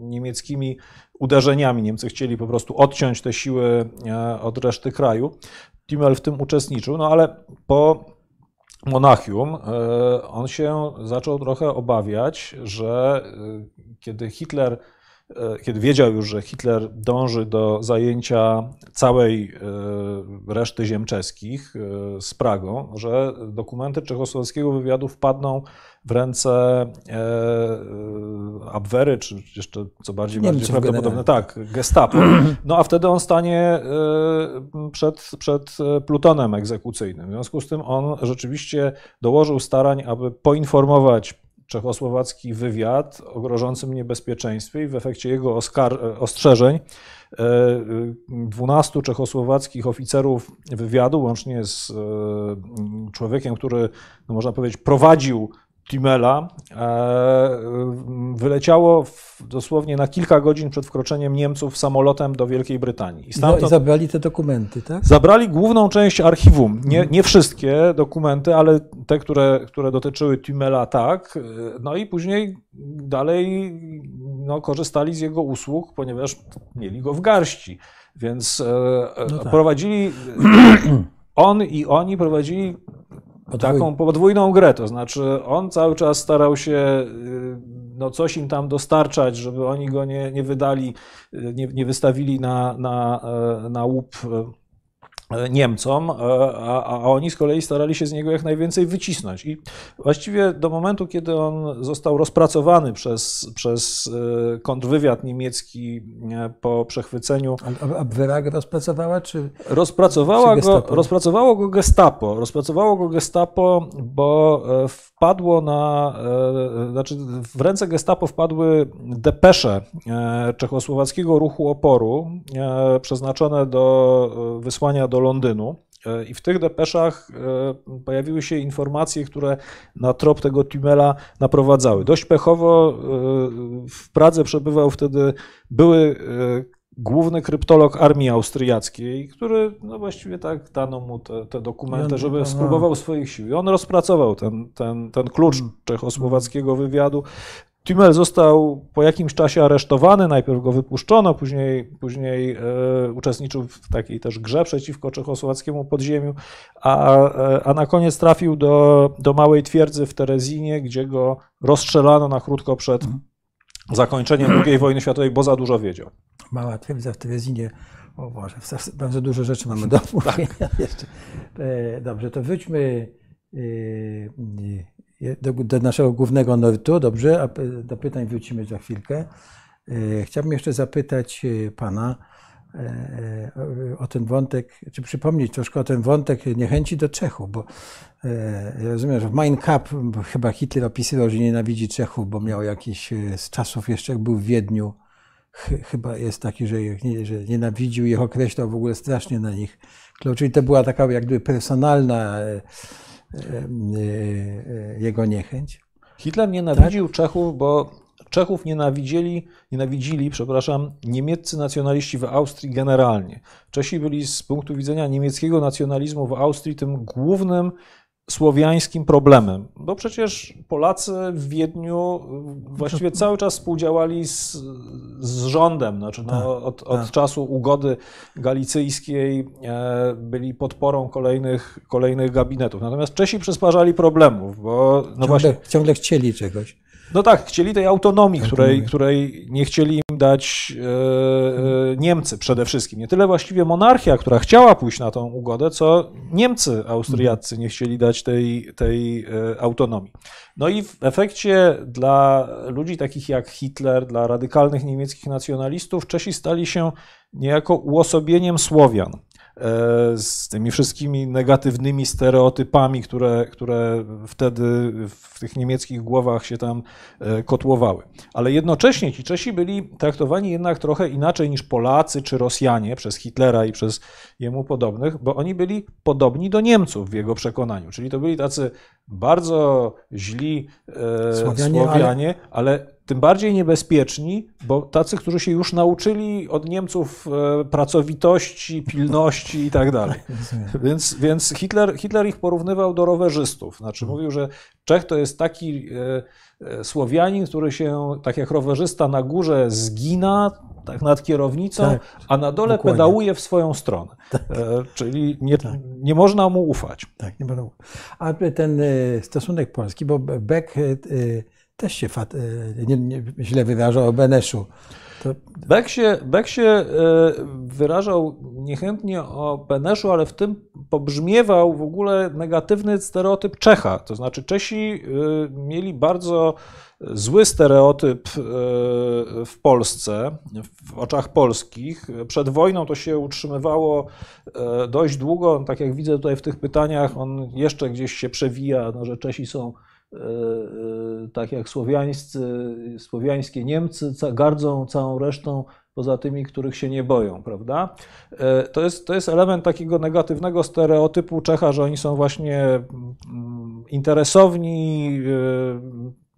niemieckimi uderzeniami. Niemcy chcieli po prostu odciąć te siły od reszty kraju. Timmel w tym uczestniczył, no ale po Monachium, e, on się zaczął trochę obawiać, że e, kiedy Hitler, kiedy wiedział już, że Hitler dąży do zajęcia całej reszty ziem czeskich z Pragą, że dokumenty czechosłowackiego wywiadu wpadną w ręce e, e, Abwehry, czy jeszcze co bardziej, bardziej prawdopodobne, tak, Gestapo. No a wtedy on stanie e, przed, przed plutonem egzekucyjnym. W związku z tym on rzeczywiście dołożył starań, aby poinformować czechosłowacki wywiad o grożącym niebezpieczeństwie i w efekcie jego ostrzeżeń 12 czechosłowackich oficerów wywiadu, łącznie z człowiekiem, który, no można powiedzieć, prowadził Timela e, wyleciało dosłownie na kilka godzin przed wkroczeniem Niemców samolotem do Wielkiej Brytanii. I, stamtąd... I zabrali te dokumenty, tak? Zabrali główną część archiwum. Nie, nie wszystkie dokumenty, ale te, które, które dotyczyły Timela, tak. No i później dalej no, korzystali z jego usług, ponieważ mieli go w garści. Więc e, no tak. prowadzili, on i oni prowadzili Podwój... taką podwójną grę, to znaczy on cały czas starał się y, no, coś im tam dostarczać, żeby oni go nie, nie wydali, y, nie, nie wystawili na, na, e, na łup e, Niemcom, e, a, a, oni z kolei starali się z niego jak najwięcej wycisnąć. I właściwie do momentu, kiedy on został rozpracowany przez, przez e, kontrwywiad niemiecki po przechwyceniu. A Abwehr rozpracowała, czy. Rozpracowała czy go, rozpracowało go Gestapo. Rozpracowało go Gestapo, bo wpadło na. Znaczy, w ręce Gestapo wpadły depesze czechosłowackiego ruchu oporu przeznaczone do wysłania do Londynu. E, I w tych depeszach e, pojawiły się informacje, które na trop tego Tümela naprowadzały. Dość pechowo e, w Pradze przebywał wtedy były główny kryptolog armii austriackiej, który no właściwie tak dano mu te, te dokumenty, żeby spróbował swoich sił. I on rozpracował ten, ten, ten klucz hmm. czechosłowackiego wywiadu. Tümel został po jakimś czasie aresztowany, najpierw go wypuszczono, później, później e, uczestniczył w takiej też grze przeciwko czechosłowackiemu podziemiu, a, e, a na koniec trafił do, do małej twierdzy w Terezinie, gdzie go rozstrzelano na krótko przed mhm. zakończeniem II wojny światowej, bo za dużo wiedział. Mała twierdza w Terezinie, o Boże, bardzo dużo rzeczy mamy do omówienia tak. jeszcze. E, dobrze, to wróćmy do, do, naszego głównego nurtu, dobrze, a do pytań wrócimy za chwilkę. E, chciałbym jeszcze zapytać e, Pana e, o ten wątek, czy przypomnieć troszkę o ten wątek niechęci do Czechów, bo ja rozumiem, że w Mein Kampf chyba Hitler opisywał, że nienawidzi Czechów, bo miał jakiś z czasów jeszcze, jak był w Wiedniu, chyba jest taki, że, że nienawidził ich, określał w ogóle strasznie na nich. Czyli to była taka jakby personalna jego niechęć. Hitler nienawidził tak? Czechów, bo Czechów nienawidzieli, nienawidzili, przepraszam, niemieccy nacjonaliści w Austrii generalnie. Czesi byli z punktu widzenia niemieckiego nacjonalizmu w Austrii tym głównym słowiańskim problemem, bo przecież Polacy w Wiedniu właściwie cały czas współdziałali z, z rządem, znaczy no, tak, od, od tak. czasu ugody galicyjskiej e, byli podporą kolejnych, kolejnych gabinetów. Natomiast Czesi przysparzali problemów, bo no ciągle, właśnie... ciągle chcieli czegoś. No tak, chcieli tej autonomii, której, której nie chcieli im dać e, e, Niemcy przede wszystkim. Nie tyle właściwie monarchia, która chciała pójść na tą ugodę, co Niemcy austriaccy nie chcieli dać tej, tej e, autonomii. No i w efekcie dla ludzi takich jak Hitler, dla radykalnych niemieckich nacjonalistów, Czesi stali się niejako uosobieniem Słowian. E, z tymi wszystkimi negatywnymi stereotypami, które, które wtedy w tych niemieckich głowach się tam e, kotłowały. Ale jednocześnie ci Czesi byli traktowani jednak trochę inaczej niż Polacy czy Rosjanie przez Hitlera i przez jemu podobnych, bo oni byli podobni do Niemców w jego przekonaniu. Czyli to byli tacy bardzo źli e, Słowianie, Słowianie ale... ale tym bardziej niebezpieczni, bo tacy, którzy się już nauczyli od Niemców e, pracowitości, pilności i tak dalej. Więc, więc Hitler, Hitler ich porównywał do rowerzystów. Znaczy mówił, że Czech to jest taki e, e, Słowianin, który się, tak jak rowerzysta na górze zgina, tak nad kierownicą, tak, a na dole dokładnie. pedałuje w swoją stronę. Tak. Czyli nie, tak. nie można mu ufać. Tak, nie można. A ten stosunek polski, bo Beck też się fat, e, nie, nie, źle wyrażał o Beneszu. To... Beck, się, Beck się e, wyrażał niechętnie o Beneszu, ale w tym pobrzmiewał w ogóle negatywny stereotyp Czecha. To znaczy Czesi e, mieli bardzo zły stereotyp w Polsce, w oczach polskich. Przed wojną to się utrzymywało dość długo. Tak jak widzę tutaj w tych pytaniach, on jeszcze gdzieś się przewija, no, że Czesi są tak jak słowiańscy, słowiańskie Niemcy gardzą całą resztą poza tymi, których się nie boją, prawda? E, to jest, to jest element takiego negatywnego stereotypu Czecha, że oni są właśnie mm, interesowni,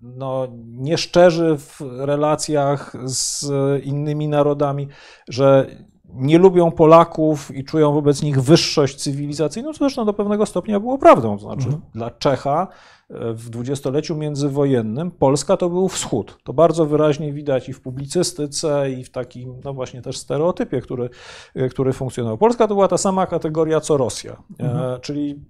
no, nieszczerzy w relacjach z innymi narodami, że nie lubią Polaków i czują wobec nich wyższość cywilizacyjną, co zresztą do pewnego stopnia było prawdą. To znaczy, mhm. dla Czecha w dwudziestoleciu międzywojennym Polska to był wschód. To bardzo wyraźnie widać i w publicystyce, i w takim, no właśnie też stereotypie, który, który funkcjonował. Polska to była ta sama kategoria co Rosja, mhm. e, czyli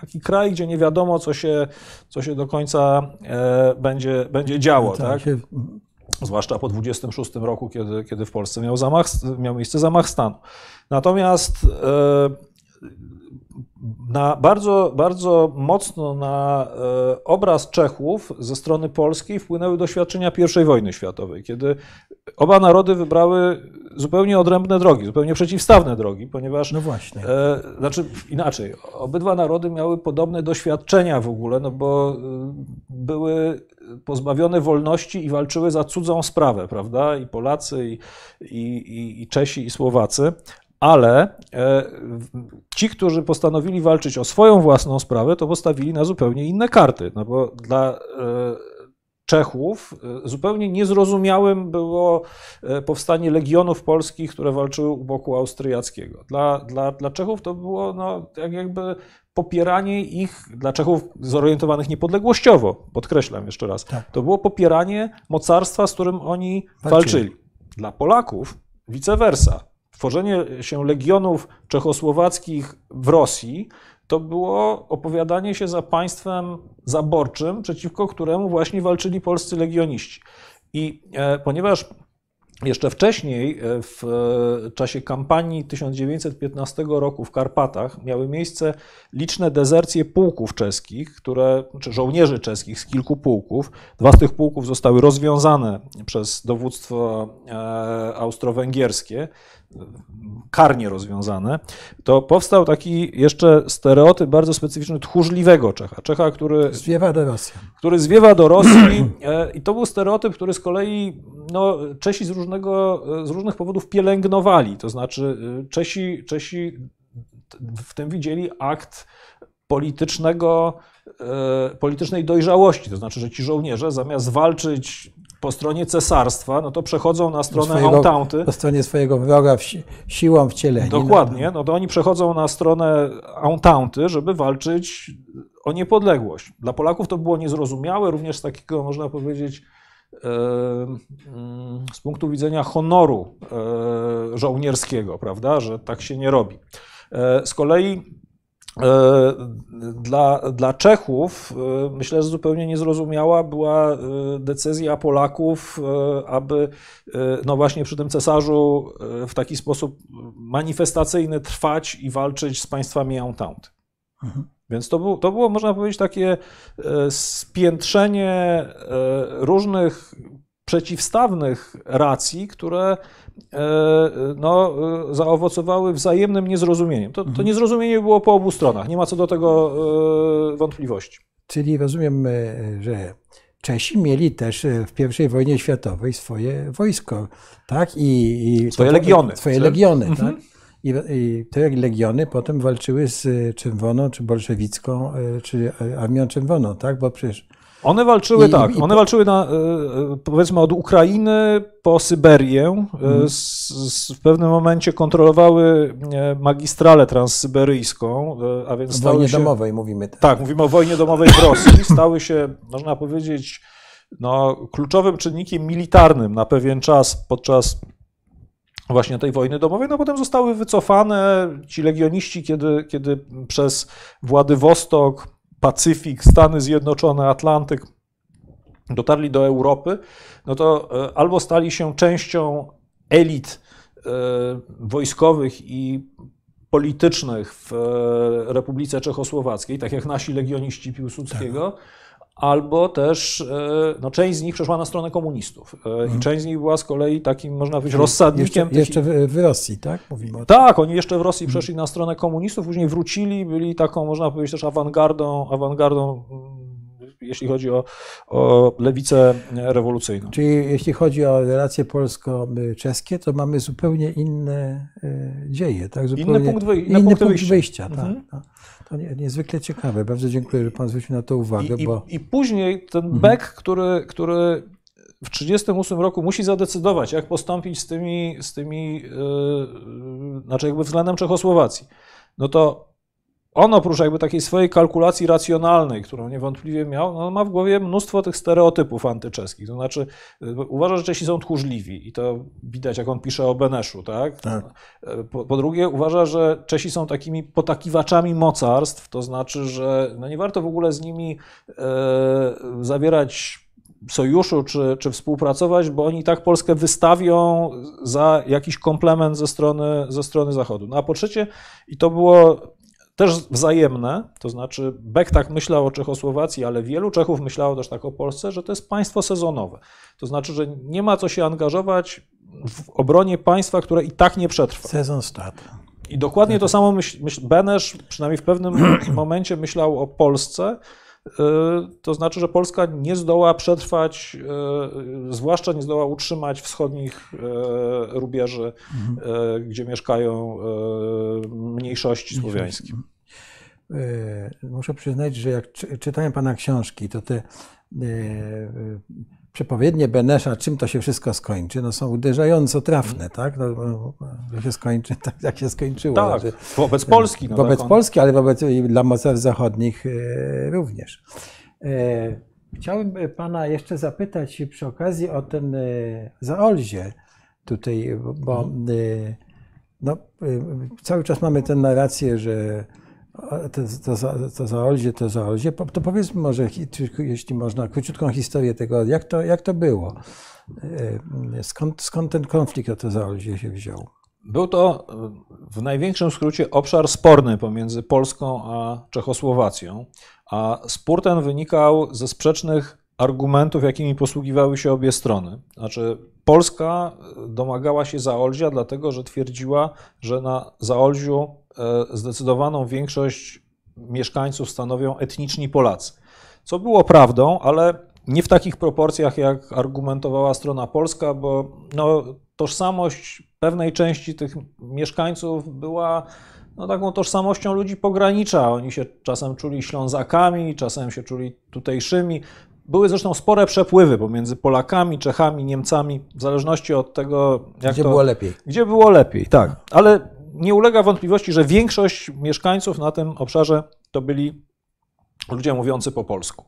taki kraj, gdzie nie wiadomo, co się, co się do końca e, będzie, będzie działo. Tak, tak? Zwłaszcza po 26 roku, kiedy, kiedy w Polsce miał, zamach, miał miejsce zamach stanu. Natomiast e, na bardzo, bardzo mocno na e, obraz Czechów ze strony polskiej wpłynęły doświadczenia I wojny światowej, kiedy oba narody wybrały zupełnie odrębne drogi, zupełnie przeciwstawne drogi, ponieważ. No właśnie. E, znaczy inaczej, obydwa narody miały podobne doświadczenia w ogóle, no bo e, były pozbawione wolności i walczyły za cudzą sprawę, prawda? I Polacy, i, i, i Czesi, i Słowacy ale e, ci, którzy postanowili walczyć o swoją własną sprawę, to postawili na zupełnie inne karty. No bo dla e, Czechów e, zupełnie niezrozumiałym było powstanie legionów polskich, które walczyły u boku austriackiego. Dla, dla, dla Czechów to było no, tak jakby popieranie ich, dla Czechów zorientowanych niepodległościowo, podkreślam jeszcze raz, tak. to było popieranie mocarstwa, z którym oni walczyli. walczyli. Dla Polaków vice versa tworzenie się legionów czechosłowackich w Rosji to było opowiadanie się za państwem zaborczym, przeciwko któremu właśnie walczyli polscy legioniści. I e, ponieważ jeszcze wcześniej, e, w czasie kampanii 1915 roku w Karpatach, miały miejsce liczne dezercje pułków czeskich, które, czy żołnierzy czeskich z kilku pułków. Dwa z tych pułków zostały rozwiązane przez dowództwo e, austro-węgierskie karnie rozwiązane, to powstał taki jeszcze stereotyp bardzo specyficzny tchórzliwego Czecha. Czecha, który zwiewa do Rosji. Który zwiewa do Rosji e, i to był stereotyp, który z kolei no, Czesi z, różnego, z różnych powodów pielęgnowali. To znaczy e, Czesi, Czesi w tym widzieli akt politycznego, e, politycznej dojrzałości. To znaczy, że ci żołnierze zamiast walczyć po stronie cesarstwa, no to przechodzą na stronę swojego, Entente. Po stronie swojego wroga w si siłą wcielenia. Dokładnie, no to oni przechodzą na stronę Entente, żeby walczyć o niepodległość. Dla Polaków to było niezrozumiałe, również z takiego, można powiedzieć, z punktu widzenia honoru żołnierskiego, prawda, że tak się nie robi. E, z kolei dla, dla Czechów myślę, że zupełnie niezrozumiała była decyzja Polaków, aby no właśnie przy tym cesarzu w taki sposób manifestacyjny trwać i walczyć z państwami Entente. Mhm. Więc to, był, to było, można powiedzieć, takie spiętrzenie różnych przeciwstawnych racji, które e, no, e, zaowocowały wzajemnym niezrozumieniem. To, to mhm. niezrozumienie było po obu stronach, nie ma co do tego e, wątpliwości. Czyli rozumiem, że Czesi mieli też w I wojnie światowej swoje wojsko, tak? I, i swoje legiony. Swoje legiony, mhm. tak? I, I, te legiony potem walczyły z Czerwoną, czy bolszewicką, czy Armią Czerwoną, tak? Bo przecież one walczyły I, tak, i, one walczyły na, e, e, powiedzmy od Ukrainy po Syberię. Hmm. w pewnym momencie kontrolowały magistralę transsyberyjską, a więc o wojnie się, domowej mówimy. Tak. tak, mówimy o wojnie domowej w Rosji. Stały się, można powiedzieć, no, kluczowym czynnikiem militarnym na pewien czas podczas właśnie tej wojny domowej, no potem zostały wycofane ci legioniści, kiedy, kiedy przez Władywostok Pacyfik, Stany Zjednoczone, Atlantyk dotarli do Europy, no to e, albo stali się częścią elit e, wojskowych i politycznych w e, Republice Czechosłowackiej, tak jak nasi legioniści Piłsudskiego, tak. Albo też no, część z nich przeszła na stronę komunistów. Mhm. I część z nich była z kolei takim, można powiedzieć, rozsadnikiem. Jeszcze, jeszcze w, Rosji, tak? Mówimy tak, oni jeszcze w Rosji mhm. przeszli na stronę komunistów, później wrócili, byli taką, można powiedzieć, też awangardą, awangardą jeśli chodzi o, o lewicę rewolucyjną. Czyli jeśli chodzi o relacje polsko-czeskie, to mamy zupełnie inne e, dzieje. Tak? Zupełnie inny punkt, inny punkt wyjścia. wyjścia tak, mhm. tak. To nie, niezwykle ciekawe. Bardzo dziękuję, że Pan zwrócił na to uwagę. I, bo... i, i później ten mhm. Beck, który, który w 1938 roku musi zadecydować, jak postąpić z tymi, z tymi yy, znaczy jakby względem Czechosłowacji. No to on oprócz jakby takiej swojej kalkulacji racjonalnej, którą niewątpliwie miał, no ma w głowie mnóstwo tych stereotypów antyczeskich. To znaczy y, uważa, że Czesi są tchórzliwi i to widać, jak on pisze o Beneszu, tak? tak. Po, po, drugie uważa, że Czesi są takimi potakiwaczami mocarstw, to znaczy, że no nie warto w ogóle z nimi e, zawierać sojuszu czy, czy współpracować, bo oni tak Polskę wystawią za jakiś komplement ze strony, ze strony Zachodu. No a po trzecie, i to było też wzajemne, to znaczy Beck tak myślał o Czechosłowacji, ale wielu Czechów myślało też tak o Polsce, że to jest państwo sezonowe. To znaczy, że nie ma co się angażować w obronie państwa, które i tak nie przetrwa. Sezon stat. I dokładnie to samo myśl, myśl, Benesz przynajmniej w pewnym momencie myślał o Polsce, to znaczy, że Polska nie zdoła przetrwać, y, zwłaszcza nie zdoła utrzymać wschodnich y, rubieży, mhm. gdzie mieszkają mniejszości słowiańskie. Muszę przyznać, że jak czytałem Pana książki, to te przepowiednie Benesza, czym to się wszystko skończy, no są uderzająco trafne, tak? No, że się skończy tak, jak się skończyło. Tak, znaczy, wobec Polski. No wobec tak Polski, ale wobec dla mocarstw zachodnich e, również. E, chciałbym Pana jeszcze zapytać przy okazji o ten e, Zaolzie tutaj, bo mhm. no, cały czas mamy tę narrację, że to, to, to Zaolzie, to Zaolzie. To powiedzmy może, jeśli można, króciutką historię tego, jak to, jak to było. E, skąd, skąd ten konflikt o to Zaolzie się wziął? Był to w największym skrócie obszar sporny pomiędzy Polską a Czechosłowacją, a spór ten wynikał ze sprzecznych argumentów, jakimi posługiwały się obie strony. Znaczy, Polska domagała się Zaolzia, dlatego że twierdziła, że na Zaolziu E, zdecydowaną większość mieszkańców stanowią etniczni Polacy. Co było prawdą, ale nie w takich proporcjach, jak argumentowała strona polska, bo no, tożsamość pewnej części tych mieszkańców była no, taką tożsamością ludzi pogranicza. Oni się czasem czuli Ślązakami, czasem się czuli tutejszymi. Były zresztą spore przepływy pomiędzy Polakami, Czechami, Niemcami, w zależności od tego, jak gdzie to, było lepiej. Gdzie było lepiej, tak. Ale nie ulega wątpliwości, że większość mieszkańców na tym obszarze to byli ludzie mówiący po polsku.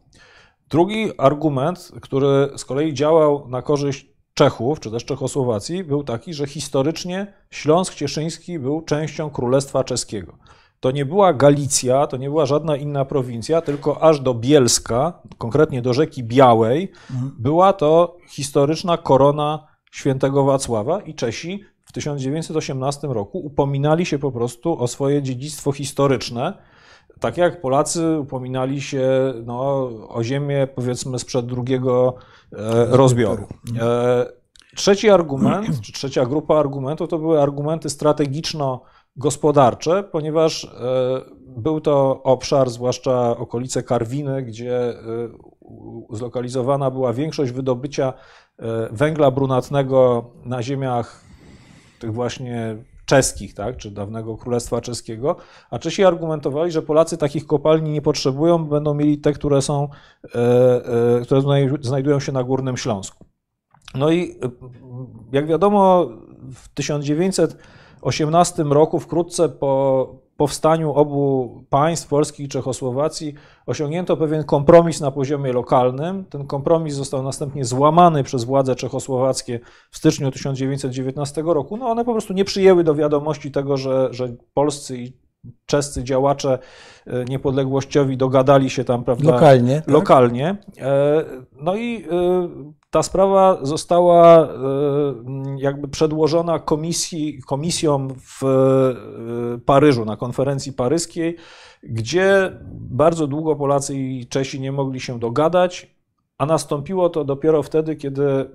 Drugi argument, który z kolei działał na korzyść Czechów, czy też Czechosłowacji, był taki, że historycznie Śląsk Cieszyński był częścią Królestwa Czeskiego. to nie była Galicja, to nie była żadna inna prowincja, tylko aż do Bielska, konkretnie do rzeki Białej, była to historyczna korona świętego Wacława i Czesi w 1918 roku upominali się po prostu o swoje dziedzictwo historyczne, tak jak Polacy upominali się no, o ziemię, powiedzmy, sprzed drugiego e, rozbioru. E, trzeci argument, czy trzecia grupa argumentów to były argumenty strategiczno-gospodarcze, ponieważ e, był to obszar, zwłaszcza okolice Karwiny, gdzie zlokalizowana była większość wydobycia węgla brunatnego na ziemiach tych właśnie czeskich, tak, czy dawnego Królestwa Czeskiego, a Czesi argumentowali, że Polacy takich kopalni nie potrzebują, będą mieli te, które są, które znajdują się na Górnym Śląsku. No i jak wiadomo, w 1918 roku, wkrótce po powstaniu obu państw, Polski i Czechosłowacji, osiągnięto pewien kompromis na poziomie lokalnym. Ten kompromis został następnie złamany przez władze czechosłowackie w styczniu 1919 roku. No one po prostu nie przyjęły do wiadomości tego, że, że polscy i czescy działacze e, niepodległościowi dogadali się tam, prawda? Lokalnie. Tak? Lokalnie. E, no i e, ta sprawa została jakby przedłożona komisji, komisjom w Paryżu, na konferencji paryskiej, gdzie bardzo długo Polacy i Czesi nie mogli się dogadać. A nastąpiło to dopiero wtedy, kiedy e,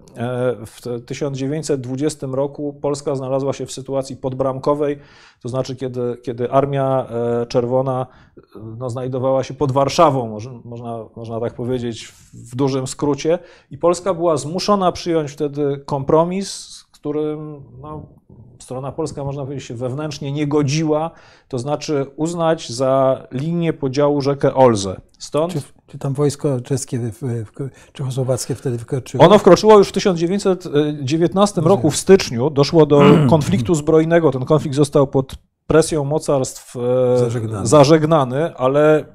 w 1920 roku Polska znalazła się w sytuacji podbramkowej, to znaczy kiedy, kiedy Armia e, Czerwona no, znajdowała się pod Warszawą, można, można tak powiedzieć w dużym skrócie, i Polska była zmuszona przyjąć wtedy kompromis, którym no, strona polska, można powiedzieć, się wewnętrznie nie godziła, to znaczy uznać za linię podziału rzekę Olzę. Stąd czy, czy tam wojsko czeskie, w, w, czechosłowackie wtedy wkroczyło? Ono wkroczyło już w 1919 roku w styczniu. Doszło do konfliktu zbrojnego. Ten konflikt został pod presją mocarstw e, zażegnany, zażegnany ale e,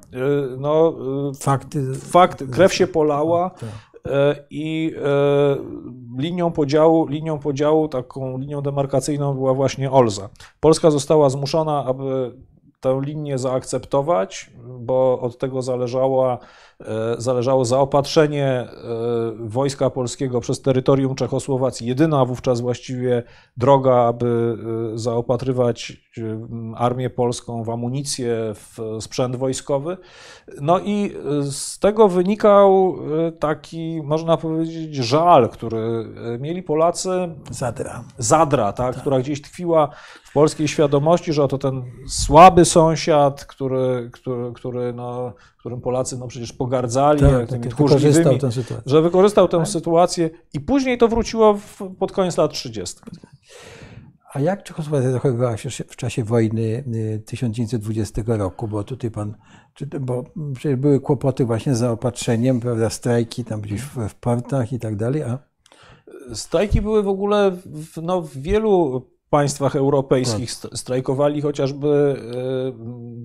no, e, Fakty... fakt, krew się polała. Tak. I linią podziału, linią podziału, taką linią demarkacyjną była właśnie Olza. Polska została zmuszona, aby tę linię zaakceptować, bo od tego zależała, e, zależało zaopatrzenie e, wojska polskiego przez terytorium Czechosłowacji. Jedyna wówczas właściwie droga, aby e, zaopatrywać armię polską w amunicję, w sprzęt wojskowy. No i z tego wynikał taki, można powiedzieć, żal, który mieli Polacy. Zadra. Zadra, tak, tak. która gdzieś tkwiła w polskiej świadomości, że oto ten słaby sąsiad, który, który, który no, którym Polacy no przecież pogardzali, tak, tymi tak, tchórzliwymi, że wykorzystał tę tak? sytuację i później to wróciło w, pod koniec lat 30. A jak Czechosłowacja zachowywała się w czasie wojny 1920 y, roku? Bo tutaj pan, bo przecież były kłopoty właśnie z zaopatrzeniem, prawda, strajki tam gdzieś w, w portach i tak dalej, a Strajki były w ogóle w, no, w wielu państwach europejskich tak. strajkowali chociażby e,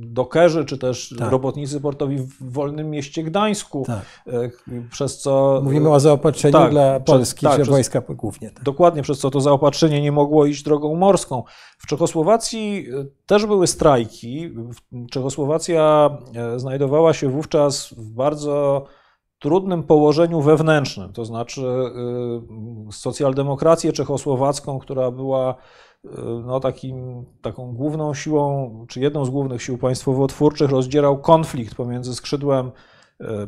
dokerzy, czy też tak. robotnicy portowi w wolnym mieście Gdańsku, tak. E, przez co... Mówimy o zaopatrzeniu tak, dla Polski, tak, przez, wojska głównie. Tak. Dokładnie, przez co to zaopatrzenie nie mogło iść drogą morską. W Czechosłowacji e, też były strajki. Czechosłowacja znajdowała się wówczas w bardzo trudnym położeniu wewnętrznym, to znaczy socjaldemokrację czechosłowacką, która była no, takim, taką główną siłą, czy jedną z głównych sił państwowo-twórczych rozdzierał konflikt pomiędzy skrzydłem e,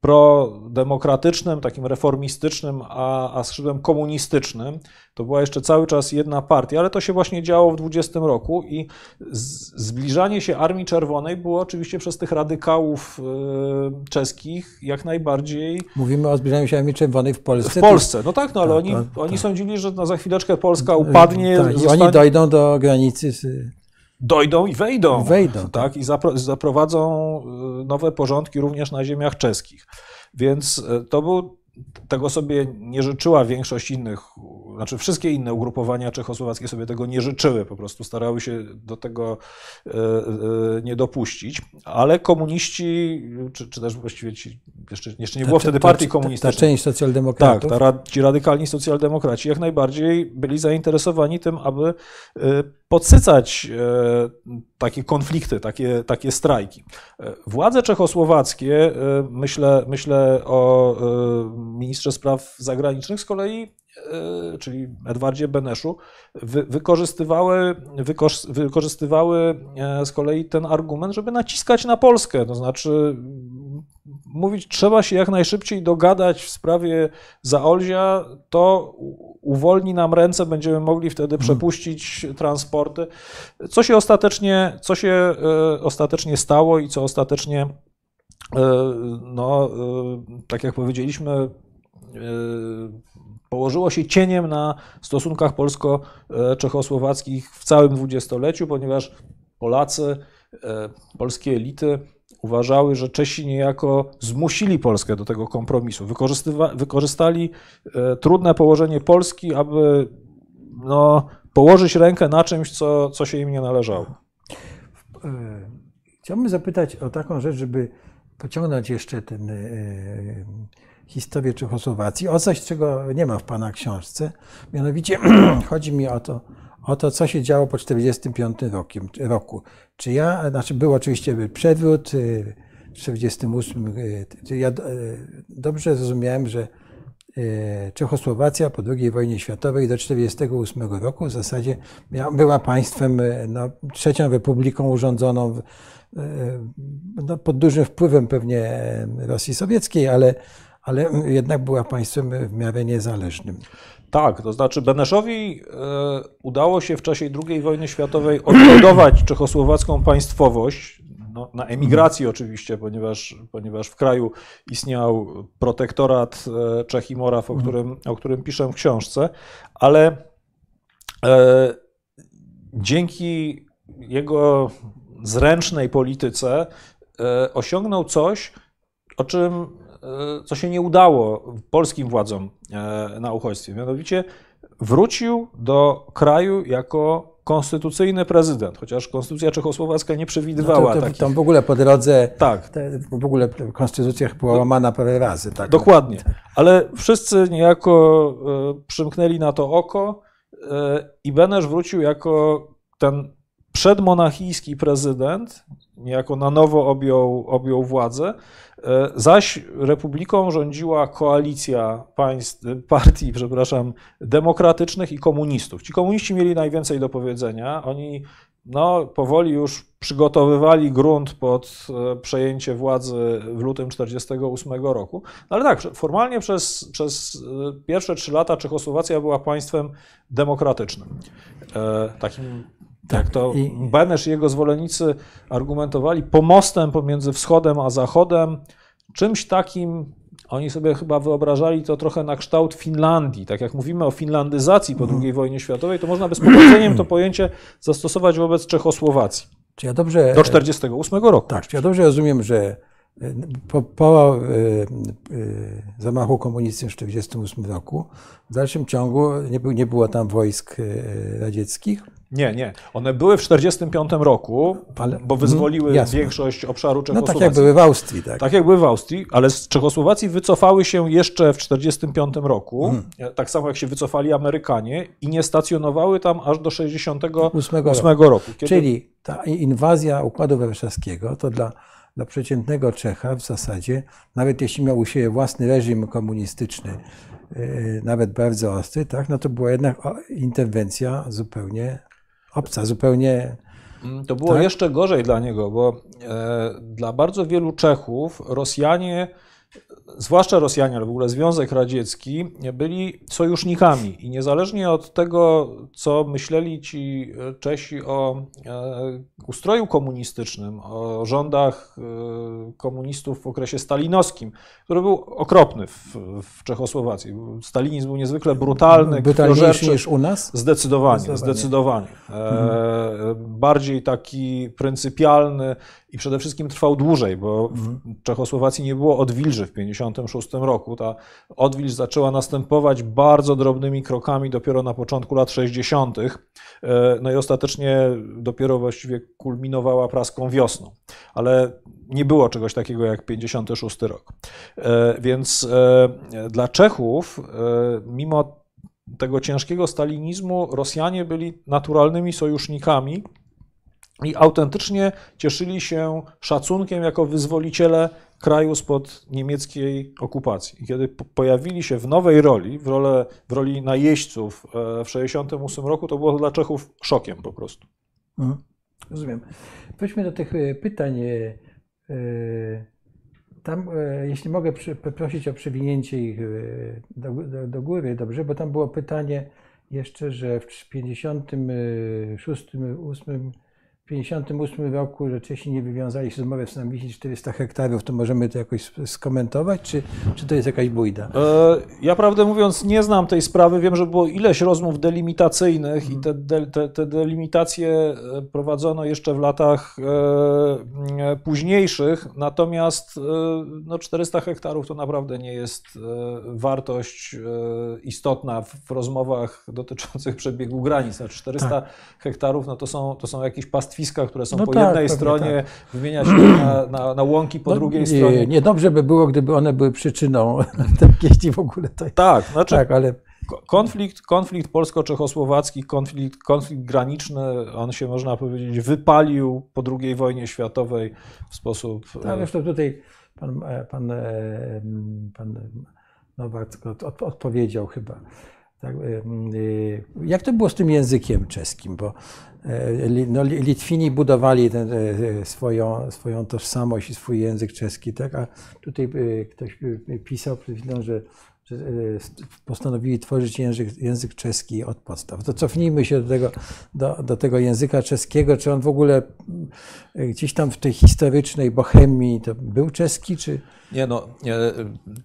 prodemokratycznym, takim reformistycznym, a, a skrzydłem komunistycznym. To była jeszcze cały czas jedna partia, ale to się właśnie działo w 20 roku i zbliżanie się Armii Czerwonej było oczywiście przez tych radykałów y, czeskich jak najbardziej... Mówimy o zbliżaniu się Armii Czerwonej w Polsce. W Polsce, no tak, no ale tak, oni, tak, oni tak. sądzili, że no, za chwileczkę Polska upadnie. Tak, zostanie... I oni dojdą do granicy z dojdą i wejdą. Wejdą. Tak, tak. i zaprowadzą y, nowe porządki również na ziemiach czeskich. Więc y, to był tego sobie nie życzyła większość innych, znaczy wszystkie inne ugrupowania czechosłowackie sobie tego nie życzyły, po prostu starały się do tego y, nie dopuścić, ale komuniści, czy, czy też właściwie ci jeszcze, jeszcze nie było wtedy partii komunistycznej. Ta, część socjaldemokratów. Tak, ta, ci radykalni socjaldemokraci jak najbardziej byli zainteresowani tym, aby y, podsycać takie konflikty, takie, takie strajki. Władze czechosłowackie, myślę, myślę o ministrze spraw zagranicznych z kolei, czyli Edwardzie Beneszu, wykorzystywały, wykorzystywały z kolei ten argument, żeby naciskać na Polskę. To znaczy mówić, trzeba się jak najszybciej dogadać w sprawie Zaolzia, to uwolni nam ręce, będziemy mogli wtedy mhm. przepuścić transporty. Co się ostatecznie, co się e, ostatecznie stało i co ostatecznie, e, no, e, tak jak powiedzieliśmy, położyło się cieniem na stosunkach polsko-czechosłowackich w całym dwudziestoleciu, ponieważ Polacy, polskie elity uważały, że Czesi niejako zmusili Polskę do tego kompromisu. Wykorzystali e, trudne położenie Polski, aby no, położyć rękę na czymś, co, co się im nie należało. E, chciałbym zapytać o taką rzecz, żeby pociągnąć jeszcze e, historię Czechosłowacji, o coś, czego nie ma w Pana książce. Mianowicie chodzi mi o to, o to, co się działo po 1945 roku. Czy ja, znaczy był oczywiście przewrót y, w 1948, y, ja y, dobrze zrozumiałem, że Czechosłowacja po II wojnie światowej do 1948 roku w zasadzie była państwem, no, trzecią republiką urządzoną no, pod dużym wpływem pewnie Rosji Sowieckiej, ale, ale jednak była państwem w miarę niezależnym. Tak, to znaczy Beneszowi e, udało się w czasie II wojny światowej odbudować czechosłowacką państwowość, no, na emigracji oczywiście, ponieważ, ponieważ w kraju istniał protektorat e, Czech i Moraw, o którym, o którym piszę w książce, ale e, dzięki jego zręcznej polityce e, osiągnął coś, o czym E, co się nie udało polskim władzom e, na uchodźstwie. Mianowicie wrócił do kraju jako konstytucyjny prezydent, chociaż konstytucja czechosłowacka nie przewidywała no to, to, takich... Tam w ogóle po drodze, tak. Te, w ogóle konstytucja była łamana parę razy. Tak? Dokładnie, ale wszyscy niejako e, przymknęli na to oko i Benesz wrócił jako ten przedmonachijski prezydent, niejako na nowo objął, objął władzę, e, zaś republiką rządziła koalicja państw, partii, przepraszam, demokratycznych i komunistów. Ci komuniści mieli najwięcej do powiedzenia. Oni no, powoli już przygotowywali grunt pod e, przejęcie władzy w lutym 1948 roku. No ale tak, formalnie przez, przez e, pierwsze trzy lata Czechosłowacja była państwem demokratycznym. Takim tak, to I... Benesz i jego zwolennicy argumentowali pomostem pomiędzy wschodem a zachodem, czymś takim, oni sobie chyba wyobrażali to trochę na kształt Finlandii. Tak jak mówimy o finlandyzacji po mhm. II wojnie światowej, to można by z powodzeniem to pojęcie zastosować wobec Czechosłowacji. Czy ja dobrze, do 1948 roku. Tak, czy ja dobrze rozumiem, że e, po, po e, e, zamachu komunistycznym w 1948 roku w dalszym ciągu nie, nie było tam wojsk radzieckich? Nie, nie. One były w 1945 roku, ale, bo wyzwoliły mm, większość obszaru Czechosłowacji. No tak jak były w Austrii. Tak. tak jak były w Austrii, ale z Czechosłowacji wycofały się jeszcze w 1945 roku, mm. tak samo jak się wycofali Amerykanie i nie stacjonowały tam aż do 1968 roku. roku kiedy... Czyli ta inwazja Układu Warszawskiego to dla, dla przeciętnego Czecha w zasadzie, nawet jeśli miał u siebie własny reżim komunistyczny, yy, nawet bardzo ostry, tak, no to była jednak interwencja zupełnie obca, zupełnie. Mm, to było tak? jeszcze gorzej dla niego, bo e, dla bardzo wielu Czechów Rosjanie zwłaszcza Rosjanie, ale w ogóle Związek Radziecki, byli sojusznikami i niezależnie od tego, co myśleli ci Czesi o e, ustroju komunistycznym, o rządach e, komunistów w okresie stalinowskim, który był okropny w, w Czechosłowacji. Stalinizm był niezwykle brutalny, brutalniejszy niż u nas? Zdecydowanie, zdecydowanie. zdecydowanie. Mhm. Bardziej taki pryncypialny i przede wszystkim trwał dłużej, bo w mhm. Czechosłowacji nie było odwilży w 1956 roku. Ta odwilż zaczęła następować bardzo drobnymi krokami dopiero na początku lat 60. No i ostatecznie dopiero właściwie kulminowała praską wiosną. Ale nie było czegoś takiego jak 56 rok. Więc dla Czechów, mimo tego ciężkiego stalinizmu, Rosjanie byli naturalnymi sojusznikami i autentycznie cieszyli się szacunkiem jako wyzwoliciele kraju spod niemieckiej okupacji. Kiedy pojawili się w nowej roli, w, role, w roli najeźdźców e, w 1968 roku, to było dla Czechów szokiem po prostu. Mhm. Rozumiem. Weźmy do tych e, pytań. E, tam, jeśli mogę prosić o przewinięcie ich do, do, do góry, dobrze, bo tam było pytanie jeszcze, że w 56, 8 1958 roku, że Czesi nie wywiązali się z umowy w Nambisie 400 hektarów, to możemy to jakoś skomentować, czy, czy to jest jakaś bójda? E, ja prawdę mówiąc nie znam tej sprawy. Wiem, że było ileś rozmów delimitacyjnych i te, te, te delimitacje e, prowadzono jeszcze w latach e, późniejszych, natomiast no 400 hektarów to naprawdę nie jest wartość istotna w rozmowach dotyczących przebiegu granic. 400 tak. hektarów no to, są, to są jakieś pastwiska pastwiska, które są no po tak, jednej stronie, tak. wymienia się na, na, na łąki po no, drugiej nie, stronie. Nie, dobrze by było, gdyby one były przyczyną jeśli w ogóle to Tak, znaczy, tak, ale... konflikt, konflikt polsko-czechosłowacki, konflikt, konflikt graniczny, on się można powiedzieć wypalił po II wojnie światowej w sposób... Tak, zresztą tutaj pan, e, pan, e, pan Nowak odpowiedział chyba. Tak, e, jak to było z tym językiem czeskim? Bo E, no, Litwini budowali ten, swoją, swoją tożsamość i swój język czeski, tak? a tutaj ktoś pisał że, że postanowili tworzyć język, język czeski od podstaw. To cofnijmy się do tego, do, do tego języka czeskiego. Czy on w ogóle gdzieś tam w tej historycznej Bohemii to był czeski, czy... Nie no,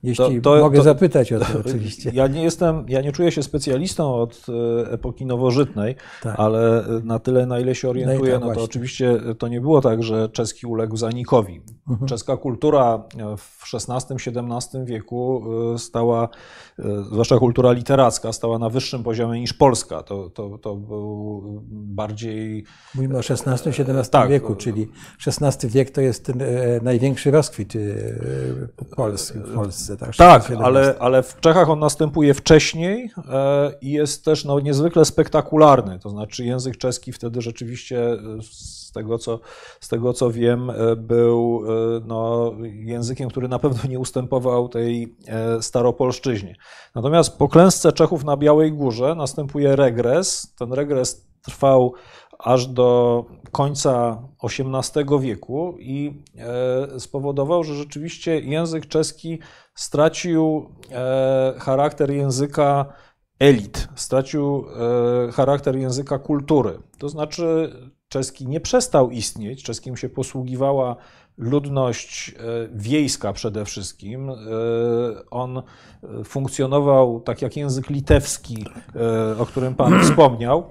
jeśli to, to, mogę to, zapytać o to oczywiście. Ja nie jestem, ja nie czuję się specjalistą od e, epoki nowożytnej, tak. ale na tyle, na ile się orientuję, no, tak, no to oczywiście to nie było tak, że czeski uległ zanikowi. Mhm. Czeska kultura w XVI-XVII wieku e, stała, e, zwłaszcza kultura literacka, stała na wyższym poziomie niż Polska. To, to, to był bardziej... Mówimy o XVI-XVII tak, wieku, czyli XVI wiek to jest ten największy rozkwit Polsce. W Polsce tak, tak ale, ale w Czechach on następuje wcześniej e, i jest też no, niezwykle spektakularny. To znaczy język czeski wtedy rzeczywiście e, z tego, co, z tego co wiem, e, był no, językiem, który na pewno nie ustępował tej staropolszczyźnie. Natomiast po klęsce Czechów na Białej Górze następuje regres. Ten regres trwał aż do końca XVIII wieku i e, spowodował, że rzeczywiście język czeski stracił e, charakter języka elit, stracił e, charakter języka kultury. To znaczy, czeski nie przestał istnieć, czeskim się posługiwała ludność wiejska przede wszystkim. On funkcjonował tak jak język litewski, o którym Pan wspomniał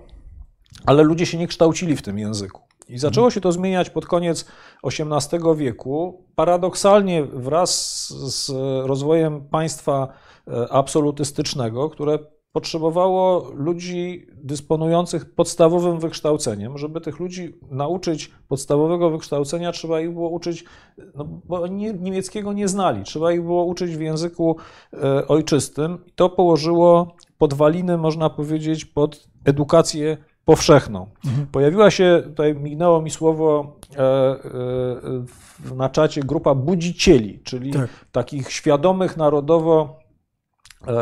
ale ludzie się nie kształcili w tym języku. I zaczęło się to zmieniać pod koniec XVIII wieku. Paradoksalnie wraz z rozwojem państwa e, absolutystycznego, które potrzebowało ludzi dysponujących podstawowym wykształceniem. Żeby tych ludzi nauczyć podstawowego wykształcenia, trzeba ich było uczyć, no bo niemieckiego nie znali, trzeba ich było uczyć w języku e, ojczystym. I to położyło podwaliny, można powiedzieć, pod edukację powszechną. Mhm. Pojawiła się, tutaj mignęło mi słowo e, e, na czacie, grupa budzicieli, czyli tak. takich świadomych narodowo e,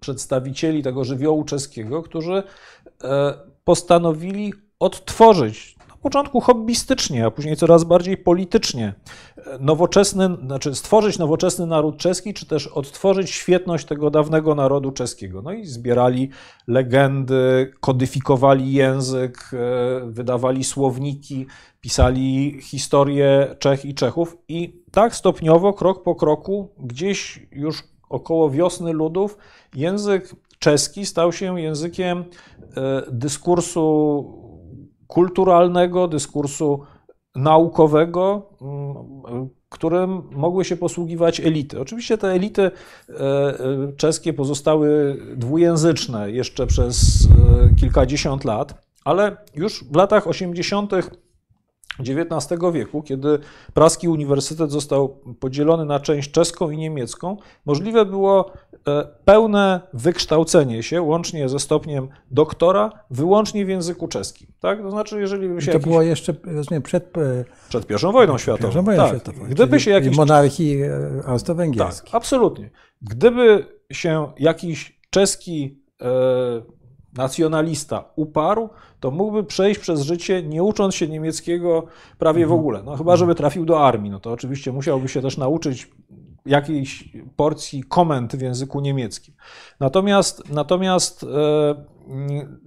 przedstawicieli tego żywiołu czeskiego, którzy postanowili odtworzyć początku hobbystycznie, a później coraz bardziej politycznie. Nowoczesny, znaczy stworzyć nowoczesny naród czeski, czy też odtworzyć świetność tego dawnego narodu czeskiego. No i zbierali legendy, kodyfikowali język, e, wydawali słowniki, pisali historię Czech i Czechów i tak stopniowo, krok po kroku, gdzieś już około wiosny ludów, język czeski stał się językiem e, dyskursu kulturalnego, dyskursu naukowego. Mm, którym mogły się posługiwać elity. Oczywiście te elity e, e, czeskie pozostały dwujęzyczne jeszcze przez e, kilkadziesiąt lat, ale już w latach 80. XIX wieku, kiedy praski uniwersytet został podzielony na część czeską i niemiecką, możliwe było pełne wykształcenie się, łącznie ze stopniem doktora, wyłącznie w języku czeskim. Tak? To znaczy, jeżeli by się. to jakiś... było jeszcze rozumiem, przed. Przed pierwszą wojną światową. Pierwszą wojną tak. światową. Gdyby się jakiś. Monarchii e, austro-węgierskiej. Tak, absolutnie. Gdyby się jakiś czeski e, nacjonalista uparł, to mógłby przejść przez życie nie ucząc się niemieckiego prawie w mhm. ogóle. No chyba, żeby trafił do armii, no to oczywiście musiałby się też nauczyć jakiejś porcji komend w języku niemieckim. Natomiast, natomiast e,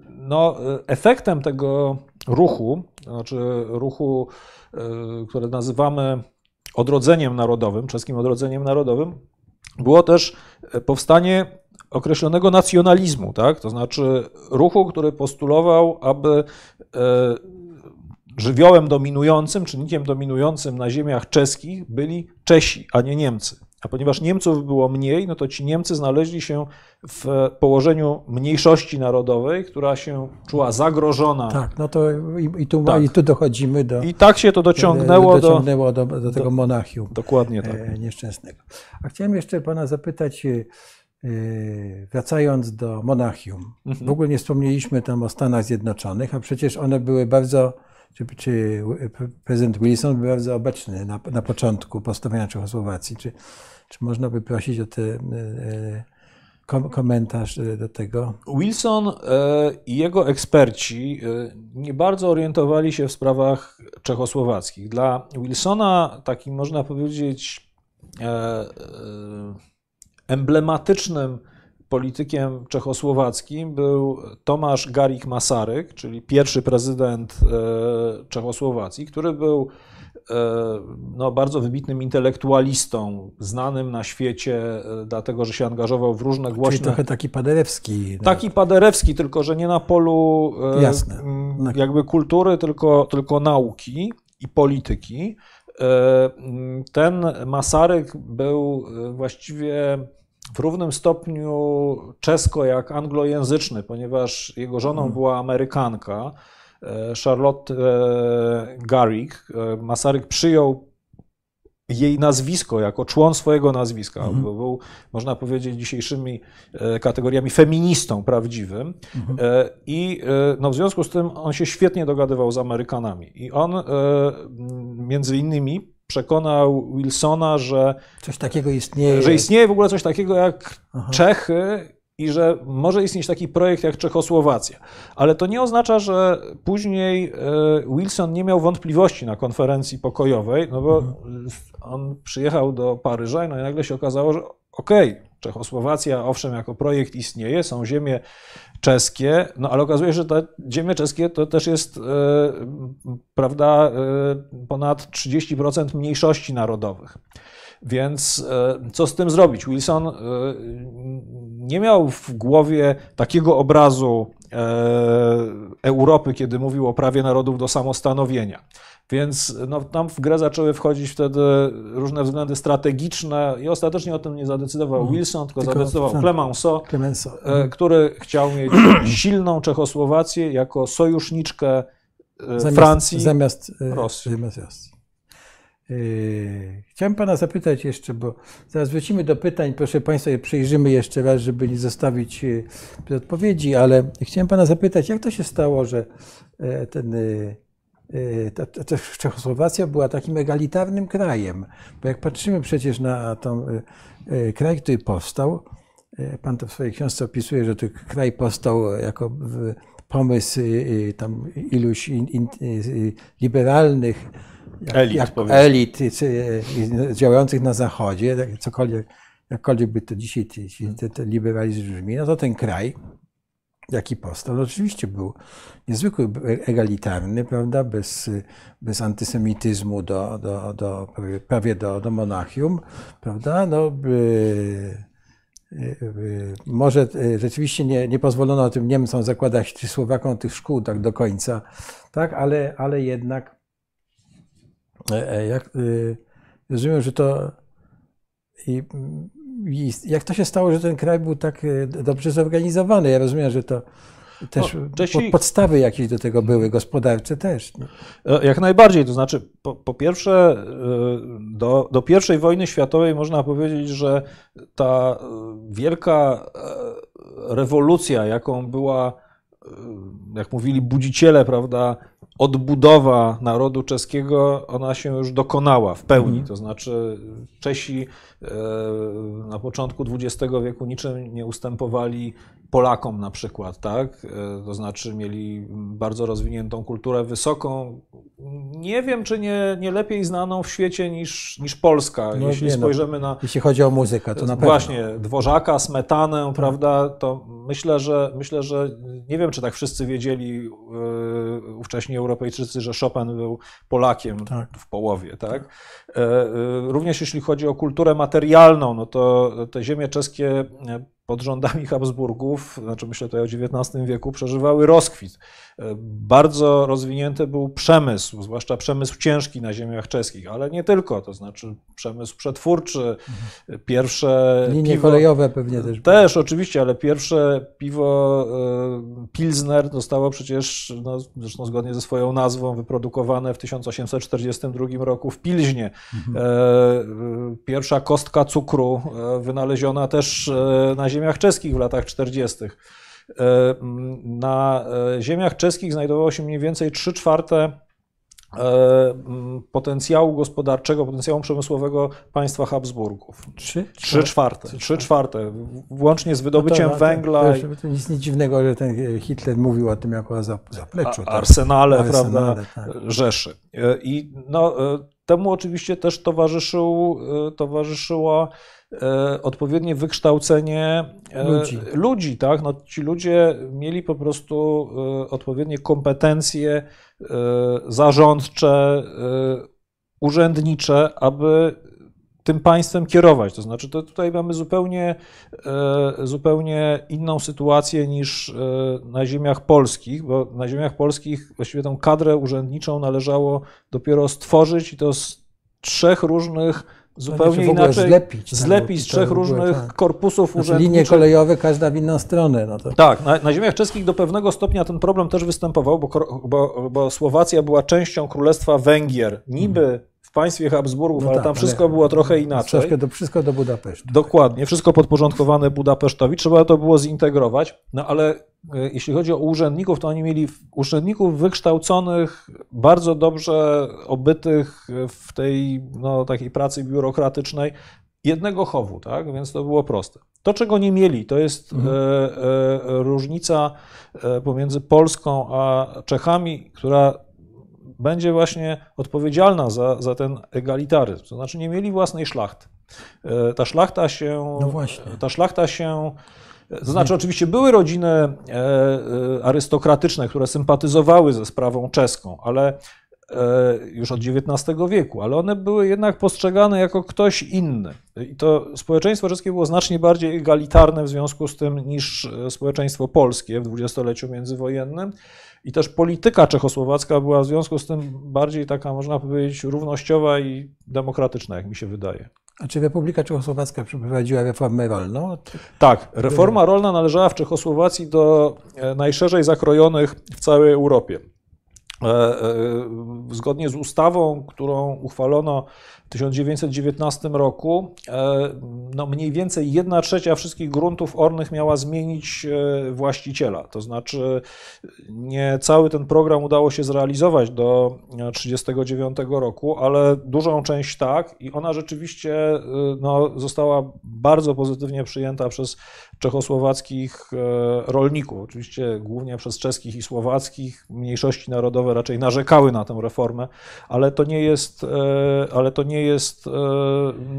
no, efektem tego ruchu, znaczy ruchu, e, które nazywamy odrodzeniem narodowym, czeskim odrodzeniem narodowym, było też powstanie określonego nacjonalizmu, tak? to znaczy ruchu, który postulował, aby e, żywiołem dominującym, czynnikiem dominującym na ziemiach czeskich byli Czesi, a nie Niemcy. A ponieważ Niemców było mniej, no to ci Niemcy znaleźli się w położeniu mniejszości narodowej, która się czuła zagrożona. Tak, no to i, i, tu, tak. i tu dochodzimy do. I tak się to dociągnęło, do, dociągnęło do, do, do tego do, monachium. Dokładnie tak. E, nieszczęsnego. A chciałem jeszcze pana zapytać, e, wracając do Monachium. W ogóle nie wspomnieliśmy tam o Stanach Zjednoczonych, a przecież one były bardzo czy, czy prezydent Wilson był bardzo obecny na, na początku powstawania Czechosłowacji. Czy, czy można by prosić o ten e, kom, komentarz do tego? Wilson i jego eksperci nie bardzo orientowali się w sprawach czechosłowackich. Dla Wilsona takim można powiedzieć emblematycznym politykiem czechosłowackim był Tomasz Garik Masaryk, czyli pierwszy prezydent e, Czechosłowacji, który był e, no, bardzo wybitnym intelektualistą, znanym na świecie, e, dlatego że się angażował w różne głośne... Czyli trochę taki paderewski. Taki paderewski, tylko że nie na polu Jasne. jakby kultury, tylko, tylko nauki i polityki. Ten Masaryk był właściwie w równym stopniu czesko jak anglojęzyczny, ponieważ jego żoną hmm. była Amerykanka, e, Charlotte e, Garrick. E, Masaryk przyjął jej nazwisko jako człon swojego nazwiska, mhm. bo był, można powiedzieć, dzisiejszymi kategoriami feministą prawdziwym. Mhm. I no, w związku z tym on się świetnie dogadywał z Amerykanami. I on między innymi przekonał Wilsona, że coś takiego istnieje. Że istnieje w ogóle coś takiego jak Aha. Czechy i że może istnieć taki projekt jak Czechosłowacja. Ale to nie oznacza, że później e, Wilson nie miał wątpliwości na konferencji pokojowej, no bo mhm. on przyjechał do Paryża i no i nagle się okazało, że okej, okay, Czechosłowacja owszem jako projekt istnieje, są ziemie czeskie, no ale okazuje się, że te ziemie czeskie to też jest, e, prawda, e, ponad 30% mniejszości narodowych. Więc e, co z tym zrobić? Wilson nie miał w głowie takiego obrazu Europy, kiedy mówił o prawie narodów do samostanowienia. Więc no, tam w grę zaczęły wchodzić wtedy różne względy strategiczne i ostatecznie o tym nie zadecydował mhm. Wilson, tylko, tylko zadecydował Clemenceau, Clemenceau, e, mhm. który chciał mieć silną Czechosłowację jako sojuszniczkę e, zamiast, Francji zamiast e, Rosji. Zamiast Rosji. Chciałem Pana zapytać jeszcze, bo zaraz wrócimy do pytań. Proszę Państwa, przejrzymy jeszcze raz, żeby nie zostawić odpowiedzi, ale chciałem Pana zapytać, jak to się stało, że ten Czechosłowacja była takim egalitarnym krajem, bo jak patrzymy przecież na ten y, kraj, który powstał, y, pan to w swojej książce opisuje, że ten kraj powstał jako pomysł tam iluś in, in, liberalnych jak, elit, jak elit działających na Zachodzie, tak, cokolwiek, jakkolwiek by to dzisiaj ten liberalizm brzmi, no to ten kraj jaki powstał, no oczywiście był niezwykły egalitarny, prawda, bez, bez antysemityzmu do, do, do, prawie do, do monachium, prawda, no, by, by, może e, rzeczywiście nie, nie pozwolono tym Niemcom zakładać czy Słowakom tych szkół tak do końca, tak, ale, ale jednak e, e, jak, rozumiem, że to. I, i jak to się stało, że ten kraj był tak e, dobrze zorganizowany? Ja rozumiem, że to też No, Czesi- podstawy jakieś do tego były, gospodarcze też. Nie? E, Jak najbardziej, to znaczy, po, po pierwsze, e, do, do I wojny światowej można powiedzieć, że ta wielka rewolucja, jaką była, jak mówili budziciele, prawda, odbudowa narodu czeskiego, ona się już dokonała w pełni. To znaczy, Czesi e, na początku XX wieku niczym nie ustępowali Polakom na przykład, tak? E, To znaczy mieli bardzo rozwiniętą kulturę wysoką. Nie wiem, czy nie, nie lepiej znaną w świecie niż, niż Polska. No Jeśli nie, no. spojrzymy na Jeśli chodzi o muzykę, to na pewno. Właśnie, Dworzaka, Smetanę, prawda, to myślę, że myślę, że nie wiem, czy tak wszyscy wiedzieli yy, ówcześni Europejczycy, że Chopin był Polakiem Tak. w połowie, tak? E, e, Również jeśli chodzi o kulturę materialną, no to te ziemie czeskie e, pod rządami Habsburgów, znaczy myślę tutaj o XIX wieku, przeżywały rozkwit. E, Bardzo rozwinięty był przemysł, zwłaszcza przemysł ciężki na ziemiach czeskich, ale nie tylko, to znaczy przemysł przetwórczy, pierwsze Linie piwo, kolejowe pewnie też. też oczywiście, ale pierwsze piwo e, Pilsner zostało przecież, no, zresztą zgodnie ze swoją nazwą, wyprodukowane w 1842 roku w Pilźnie. E, e, Pierwsza kostka cukru wynaleziona też na ziemiach czeskich w latach 40. E, Na e, ziemiach czeskich znajdowało się mniej więcej 3 czwarte e, potencjału gospodarczego, potencjału przemysłowego państwa Habsburgów. Trzy? Trzy czwarte, trzy czwarte, włącznie z wydobyciem No to- węgla, To, to, to nic nie dziwnego, że ten Hitler mówił o tym jako o za- zapleczu. tak. arsenale, Arsenale, prawda, tak. Rzeszy. I no, temu oczywiście też towarzyszył, towarzyszyło e, odpowiednie wykształcenie e, Ludzi. ludzi tak? no, ci ludzie mieli po prostu e, odpowiednie kompetencje e, zarządcze, e, urzędnicze, aby tym państwem kierować. To znaczy, to tutaj mamy zupełnie, e, zupełnie inną sytuację niż e, na ziemiach polskich, bo na ziemiach polskich właściwie tą kadrę urzędniczą należało dopiero stworzyć i to z trzech różnych zupełnie inaczej zlepić, zlepić z trzech ogóle różnych tak. korpusów Znaczy, linie urzędniczych. kolejowe, każda w inną stronę. No to, Tak, na, na ziemiach czeskich do pewnego stopnia ten problem też występował, bo, bo, bo Słowacja była częścią Królestwa Węgier, niby w państwie Habsburgów, no ale tak, tam wszystko było trochę inaczej. Troszkę do, wszystko do Budapesztu. Dokładnie, wszystko podporządkowane Budapesztowi, trzeba to było zintegrować, no ale e, jeśli chodzi o urzędników, to oni mieli urzędników wykształconych, bardzo dobrze obytych w tej no, takiej pracy biurokratycznej, jednego chowu, tak? Więc to było proste. To, czego nie mieli, to jest Mhm. e, e, różnica e, pomiędzy Polską a Czechami, która będzie właśnie odpowiedzialna za, za ten egalitaryzm. To znaczy nie mieli własnej szlachty. E, Ta szlachta się. No właśnie. Ta szlachta się. To znaczy, oczywiście były rodziny e, e, arystokratyczne, które sympatyzowały ze sprawą czeską, ale e, już od XIX wieku, ale one były jednak postrzegane jako ktoś inny. I to społeczeństwo czeskie było znacznie bardziej egalitarne w związku z tym niż e, społeczeństwo polskie w dwudziestoleciu międzywojennym. I też polityka czechosłowacka była w związku z tym bardziej taka, można powiedzieć, równościowa i demokratyczna, jak mi się wydaje. A czy Republika Czechosłowacka przeprowadziła reformę rolną? Tak, reforma rolna należała w Czechosłowacji do e, najszerzej zakrojonych w całej Europie. E, e, Zgodnie z ustawą, którą uchwalono 1919 roku, e, no mniej więcej 1 trzecia wszystkich gruntów ornych miała zmienić e, właściciela. To znaczy, nie cały ten program udało się zrealizować do 1939 roku, ale dużą część tak i ona rzeczywiście e, no, została bardzo pozytywnie przyjęta przez czechosłowackich e, rolników, oczywiście głównie przez czeskich i słowackich. Mniejszości narodowe raczej narzekały na tę reformę, ale to nie jest, e, ale to nie jest e,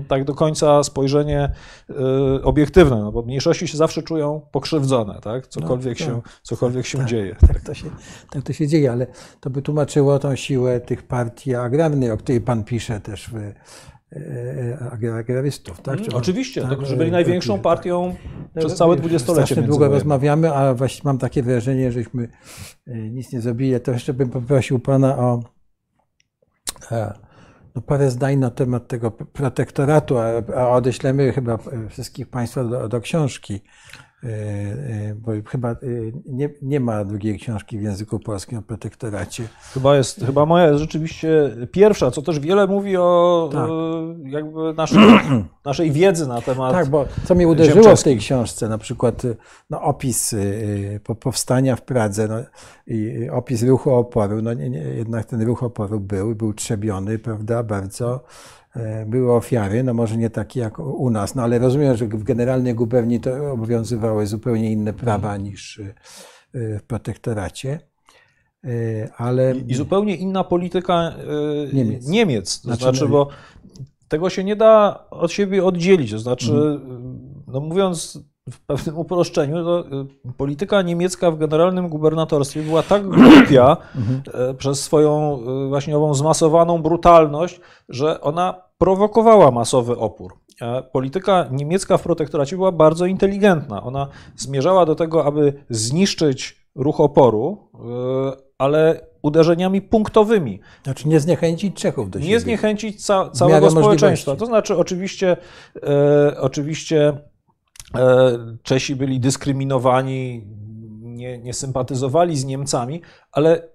tak do końca spojrzenie e, obiektywne, no bo mniejszości się zawsze czują pokrzywdzone, tak? cokolwiek tak. się, cokolwiek się tak, dzieje. Tak to, się, tak to się dzieje, ale to by tłumaczyło tą siłę tych partii agrarnych, o której pan pisze też w e, agrarystów. Tak? Czy- Oczywiście, tak, że byli największą tak. partią przez całe dwudziestolecie Strasznie długo rozmawiamy, a właśnie mam takie wrażenie, żeśmy nic nie zrobili. To jeszcze bym poprosił pana o no parę zdań na temat tego protektoratu, a, odeślemy chyba wszystkich Państwa do, do książki. E, e, bo chyba e, nie, nie ma drugiej książki w języku polskim o protektoracie. Chyba jest, chyba moja jest rzeczywiście pierwsza, co też wiele mówi o tak. jakby naszej, naszej wiedzy na temat. Tak, bo co mnie uderzyło w tej książce, na przykład no, opis powstania w Pradze no, i opis ruchu oporu, no nie, nie, jednak ten ruch oporu był, był trzebiony, prawda, bardzo były ofiary, no może nie takie jak u nas, no ale rozumiem, że w generalnej guberni to obowiązywały zupełnie inne prawa niż e, w protektoracie. E, ale... I zupełnie inna polityka Niemiec. Niemiec to znaczy, znaczy, bo tego się nie da od siebie oddzielić. To znaczy, mhm. no mówiąc w pewnym uproszczeniu, to polityka niemiecka w generalnym gubernatorstwie była tak głupia mhm. przez swoją właśnie ową zmasowaną brutalność, że ona prowokowała masowy opór. Polityka niemiecka w protektoracie była bardzo inteligentna. Ona zmierzała do tego, aby zniszczyć ruch oporu, e, ale uderzeniami punktowymi. Znaczy nie zniechęcić Czechów do siebie. Nie zniechęcić ca całego społeczeństwa. To znaczy oczywiście, e, oczywiście e, Czesi byli dyskryminowani, nie, nie sympatyzowali z Niemcami, ale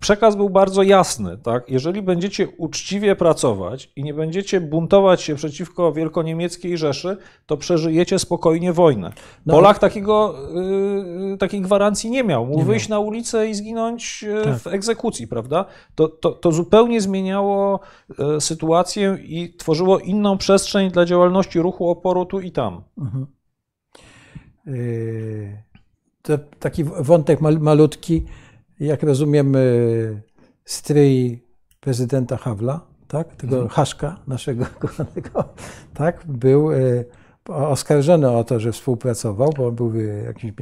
przekaz był bardzo jasny. Tak? Jeżeli będziecie uczciwie pracować i nie będziecie buntować się przeciwko wielkoniemieckiej Rzeszy, to przeżyjecie spokojnie wojnę. No, Polak takiego, y, takiej gwarancji nie miał. Mógł wyjść miał. na ulicę i zginąć y, tak. w egzekucji, prawda? To, to, to zupełnie zmieniało y, sytuację i tworzyło inną przestrzeń dla działalności ruchu oporu tu i tam. Mhm. To taki wątek malutki jak rozumiem, y, stryj prezydenta Hawla, tak, tego mhm. Haszka, naszego kochanego, tak, był y, oskarżony o to, że współpracował, bo on był y, jakimś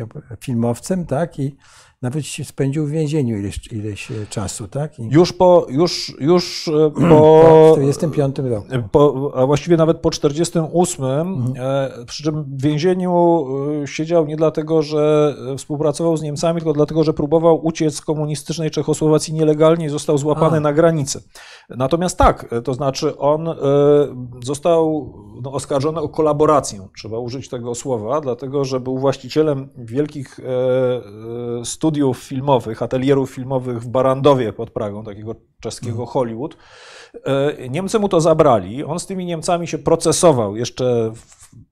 filmowcem, tak, i nawet spędził w więzieniu ileś, ileś e, czasu, tak? I... Już po, już, już e, po... W 45 roku. Po, a właściwie nawet po 48, mhm. E, przy czym w więzieniu siedział nie dlatego, że współpracował z Niemcami, tylko dlatego, że próbował uciec z komunistycznej Czechosłowacji nielegalnie i został złapany a. na granicy. Natomiast tak, to znaczy on został no, oskarżony o kolaborację, trzeba użyć tego słowa, dlatego, że był właścicielem wielkich studiów studiów filmowych, atelierów filmowych w Barandowie pod Pragą, takiego czeskiego mhm. Hollywood. E, Niemcy mu to zabrali. On z tymi Niemcami się procesował jeszcze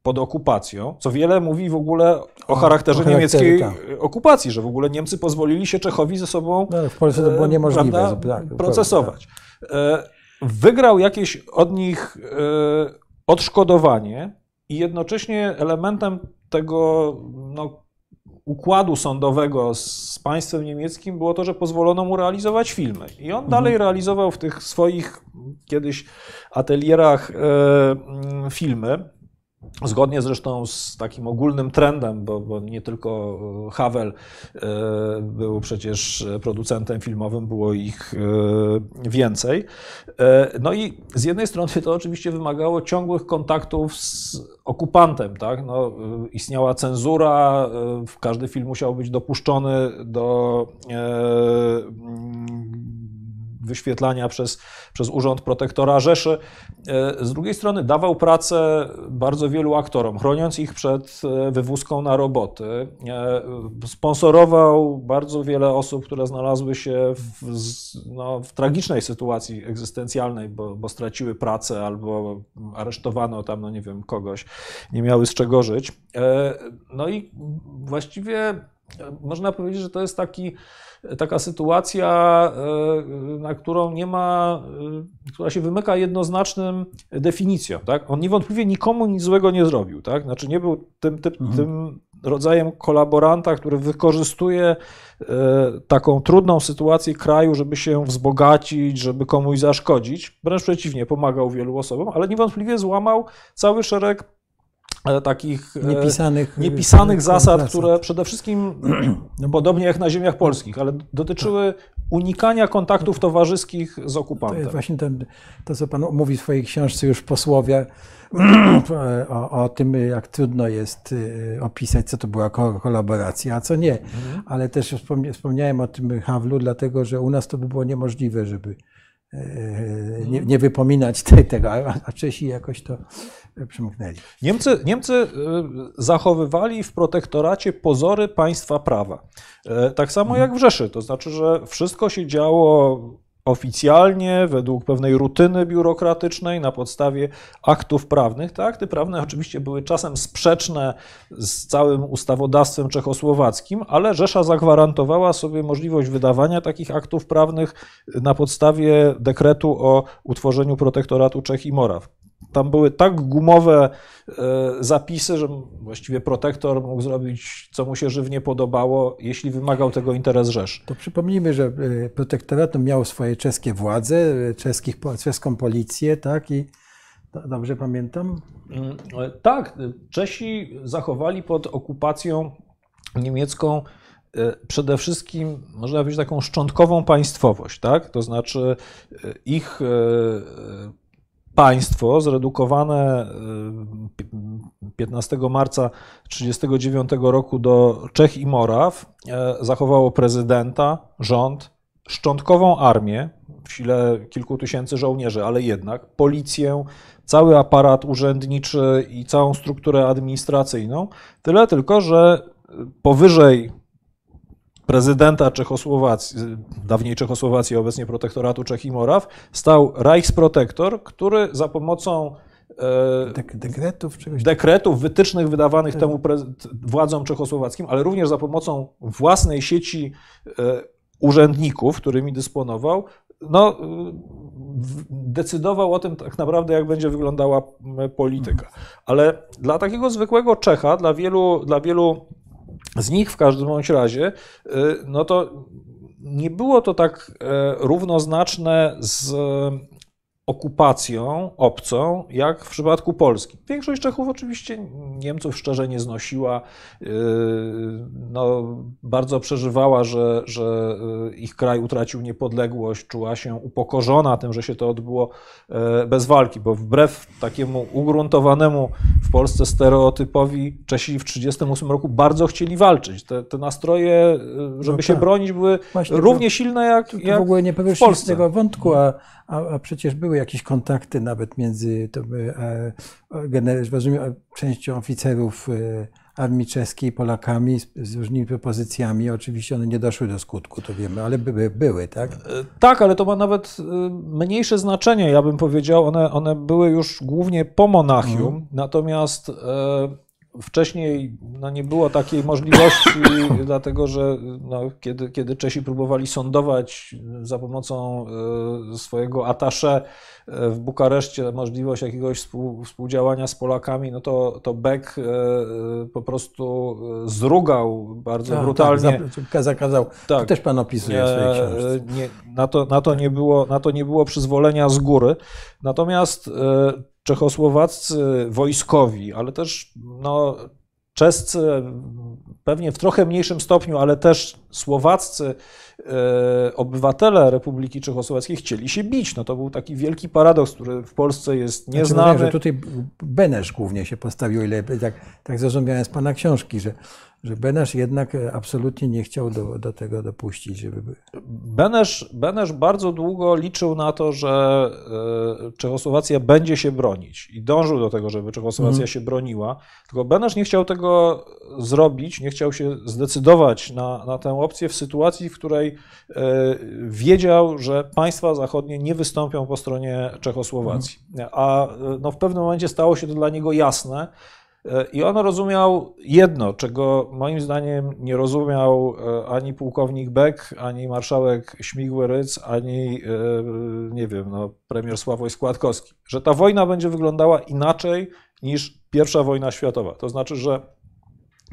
pod okupacją, co wiele mówi w ogóle o charakterze, o niemieckiej tak. okupacji, że w ogóle Niemcy pozwolili się Czechowi ze sobą no, w Polsce to było e, niemożliwe prawda, tak, procesować. Tak. Wygrał jakieś od nich odszkodowanie i jednocześnie elementem tego no, układu sądowego z państwem niemieckim było to, że pozwolono mu realizować filmy. I on mhm. dalej realizował w tych swoich kiedyś atelierach e, filmy. Zgodnie zresztą z takim ogólnym trendem, bo, bo, nie tylko Havel e, był przecież producentem filmowym, było ich e, więcej. E, no i z jednej strony to oczywiście wymagało ciągłych kontaktów z okupantem. Tak? No, istniała cenzura, każdy film musiał być dopuszczony do wyświetlania przez, przez Urząd Protektora Rzeszy. E, z drugiej strony dawał pracę bardzo wielu aktorom, chroniąc ich przed e, wywózką na roboty. E, sponsorował bardzo wiele osób, które znalazły się w, no, w tragicznej sytuacji egzystencjalnej, bo, bo straciły pracę albo aresztowano tam, no nie wiem, kogoś, nie miały z czego żyć. No i właściwie można powiedzieć, że to jest taki taka sytuacja, e, na którą nie ma, e, która się wymyka jednoznacznym definicją. Tak? On niewątpliwie nikomu nic złego nie zrobił. Tak? Znaczy nie był tym, tym, mhm. tym rodzajem kolaboranta, który wykorzystuje e, taką trudną sytuację kraju, żeby się wzbogacić, żeby komuś zaszkodzić. Wręcz przeciwnie, pomagał wielu osobom, ale niewątpliwie złamał cały szereg takich e, niepisanych, niepisanych zasad, zasad, które przede wszystkim, no, podobnie jak na ziemiach polskich, ale dotyczyły unikania kontaktów towarzyskich z okupantem. To jest właśnie ten, to, co Pan mówi w swojej książce już posłowie, o, o, tym, jak trudno jest y, opisać, co to była kolaboracja, a co nie. Mhm. Ale też wspomniałem o tym Hawlu, dlatego że u nas to by było niemożliwe, żeby nie, nie wypominać te, tego, a, a Czesi jakoś to przymknęli. Niemcy, Niemcy zachowywali w protektoracie pozory państwa prawa. Tak samo jak w Rzeszy, to znaczy, że wszystko się działo oficjalnie, według pewnej rutyny biurokratycznej, na podstawie aktów prawnych. Te akty prawne oczywiście były czasem sprzeczne z całym ustawodawstwem czechosłowackim, ale Rzesza zagwarantowała sobie możliwość wydawania takich aktów prawnych na podstawie dekretu o utworzeniu protektoratu Czech i Moraw tam były tak gumowe e, zapisy, że właściwie protektor mógł zrobić, co mu się żywnie podobało, jeśli wymagał tego interes Rzesz. To przypomnijmy, że e, protektorat miał swoje czeskie władze, e, czeskich, czeską policję, tak? I dobrze pamiętam? Mm, tak, Czesi zachowali pod okupacją niemiecką przede wszystkim, można powiedzieć, taką szczątkową państwowość, tak? To znaczy ich państwo zredukowane 15 y, marca 1939 roku do Czech i Moraw e, zachowało prezydenta, rząd, szczątkową armię w sile kilku tysięcy żołnierzy, ale jednak policję, cały aparat urzędniczy i całą strukturę administracyjną. Tyle tylko, że powyżej prezydenta Czechosłowacji, dawniej Czechosłowacji, obecnie protektoratu Czech i Moraw, stał Reichsprotektor, który za pomocą e, dekretów, czegoś dekretów, wytycznych wydawanych temu władzom czechosłowackim, ale również za pomocą własnej sieci e, urzędników, którymi dysponował, no, decydował o tym tak naprawdę, jak będzie wyglądała polityka. Ale dla takiego zwykłego Czecha, dla wielu, dla wielu z nich w każdym bądź razie, y, no to nie było to tak e, równoznaczne z okupacją obcą, jak w przypadku Polski. Większość Czechów oczywiście Niemców szczerze nie znosiła, yy, no, bardzo przeżywała, że, że yy, ich kraj utracił niepodległość, czuła się upokorzona tym, że się to odbyło yy, bez walki, bo wbrew takiemu ugruntowanemu w Polsce stereotypowi Czesi w 1938 roku bardzo chcieli walczyć. Te, te nastroje, żeby no się tak. bronić, były Właśnie, równie silne jak, jak w ogóle nie w Polsce. tego wątku, a a, a przecież były jakieś kontakty nawet między to by, e, rozumiem, częścią oficerów e, armii czeskiej, Polakami z, z, różnymi propozycjami. Oczywiście one nie doszły do skutku, to wiemy, ale były, były tak? E, tak, ale to ma nawet mniejsze znaczenie, ja bym powiedział. One, one były już głównie po Monachium, mm. natomiast Wcześniej no, nie było takiej możliwości, dlatego że no, kiedy, kiedy Czesi próbowali sądować za pomocą e, swojego atasze e, w Bukareszcie możliwość jakiegoś współ, współdziałania z Polakami, no to, to Beck e, po prostu zrugał bardzo tak, brutalnie. Tak, zakazał. Tak, to też pan opisuje w swojej książce. Nie, na, to, na, to nie było, na to nie było przyzwolenia z góry. Natomiast czechosłowaccy wojskowi, ale też no, czescy, pewnie w trochę mniejszym stopniu, ale też słowaccy e, obywatele Republiki Czechosłowackiej chcieli się bić. No to był taki wielki paradoks, który w Polsce jest nieznany. Znaczy, że tutaj Benesz głównie się postawił, ile tak, tak zrozumiałem z pana książki, że że Benesz jednak absolutnie nie chciał do, do tego dopuścić, żeby. Benesz, Benesz bardzo długo liczył na to, że e, Czechosłowacja będzie się bronić i dążył do tego, żeby Czechosłowacja mm. się broniła. Tylko Benesz nie chciał tego zrobić, nie chciał się zdecydować na, na tę opcję w sytuacji, w której e, wiedział, że państwa zachodnie nie wystąpią po stronie Czechosłowacji. Mm. A e, no, w pewnym momencie stało się to dla niego jasne i on rozumiał jedno, czego moim zdaniem nie rozumiał e, ani pułkownik Beck, ani marszałek Śmigły-Ryc, ani, e, nie wiem, no, premier Sławoj Składkowski, że ta wojna będzie wyglądała inaczej niż pierwsza wojna światowa. To znaczy, że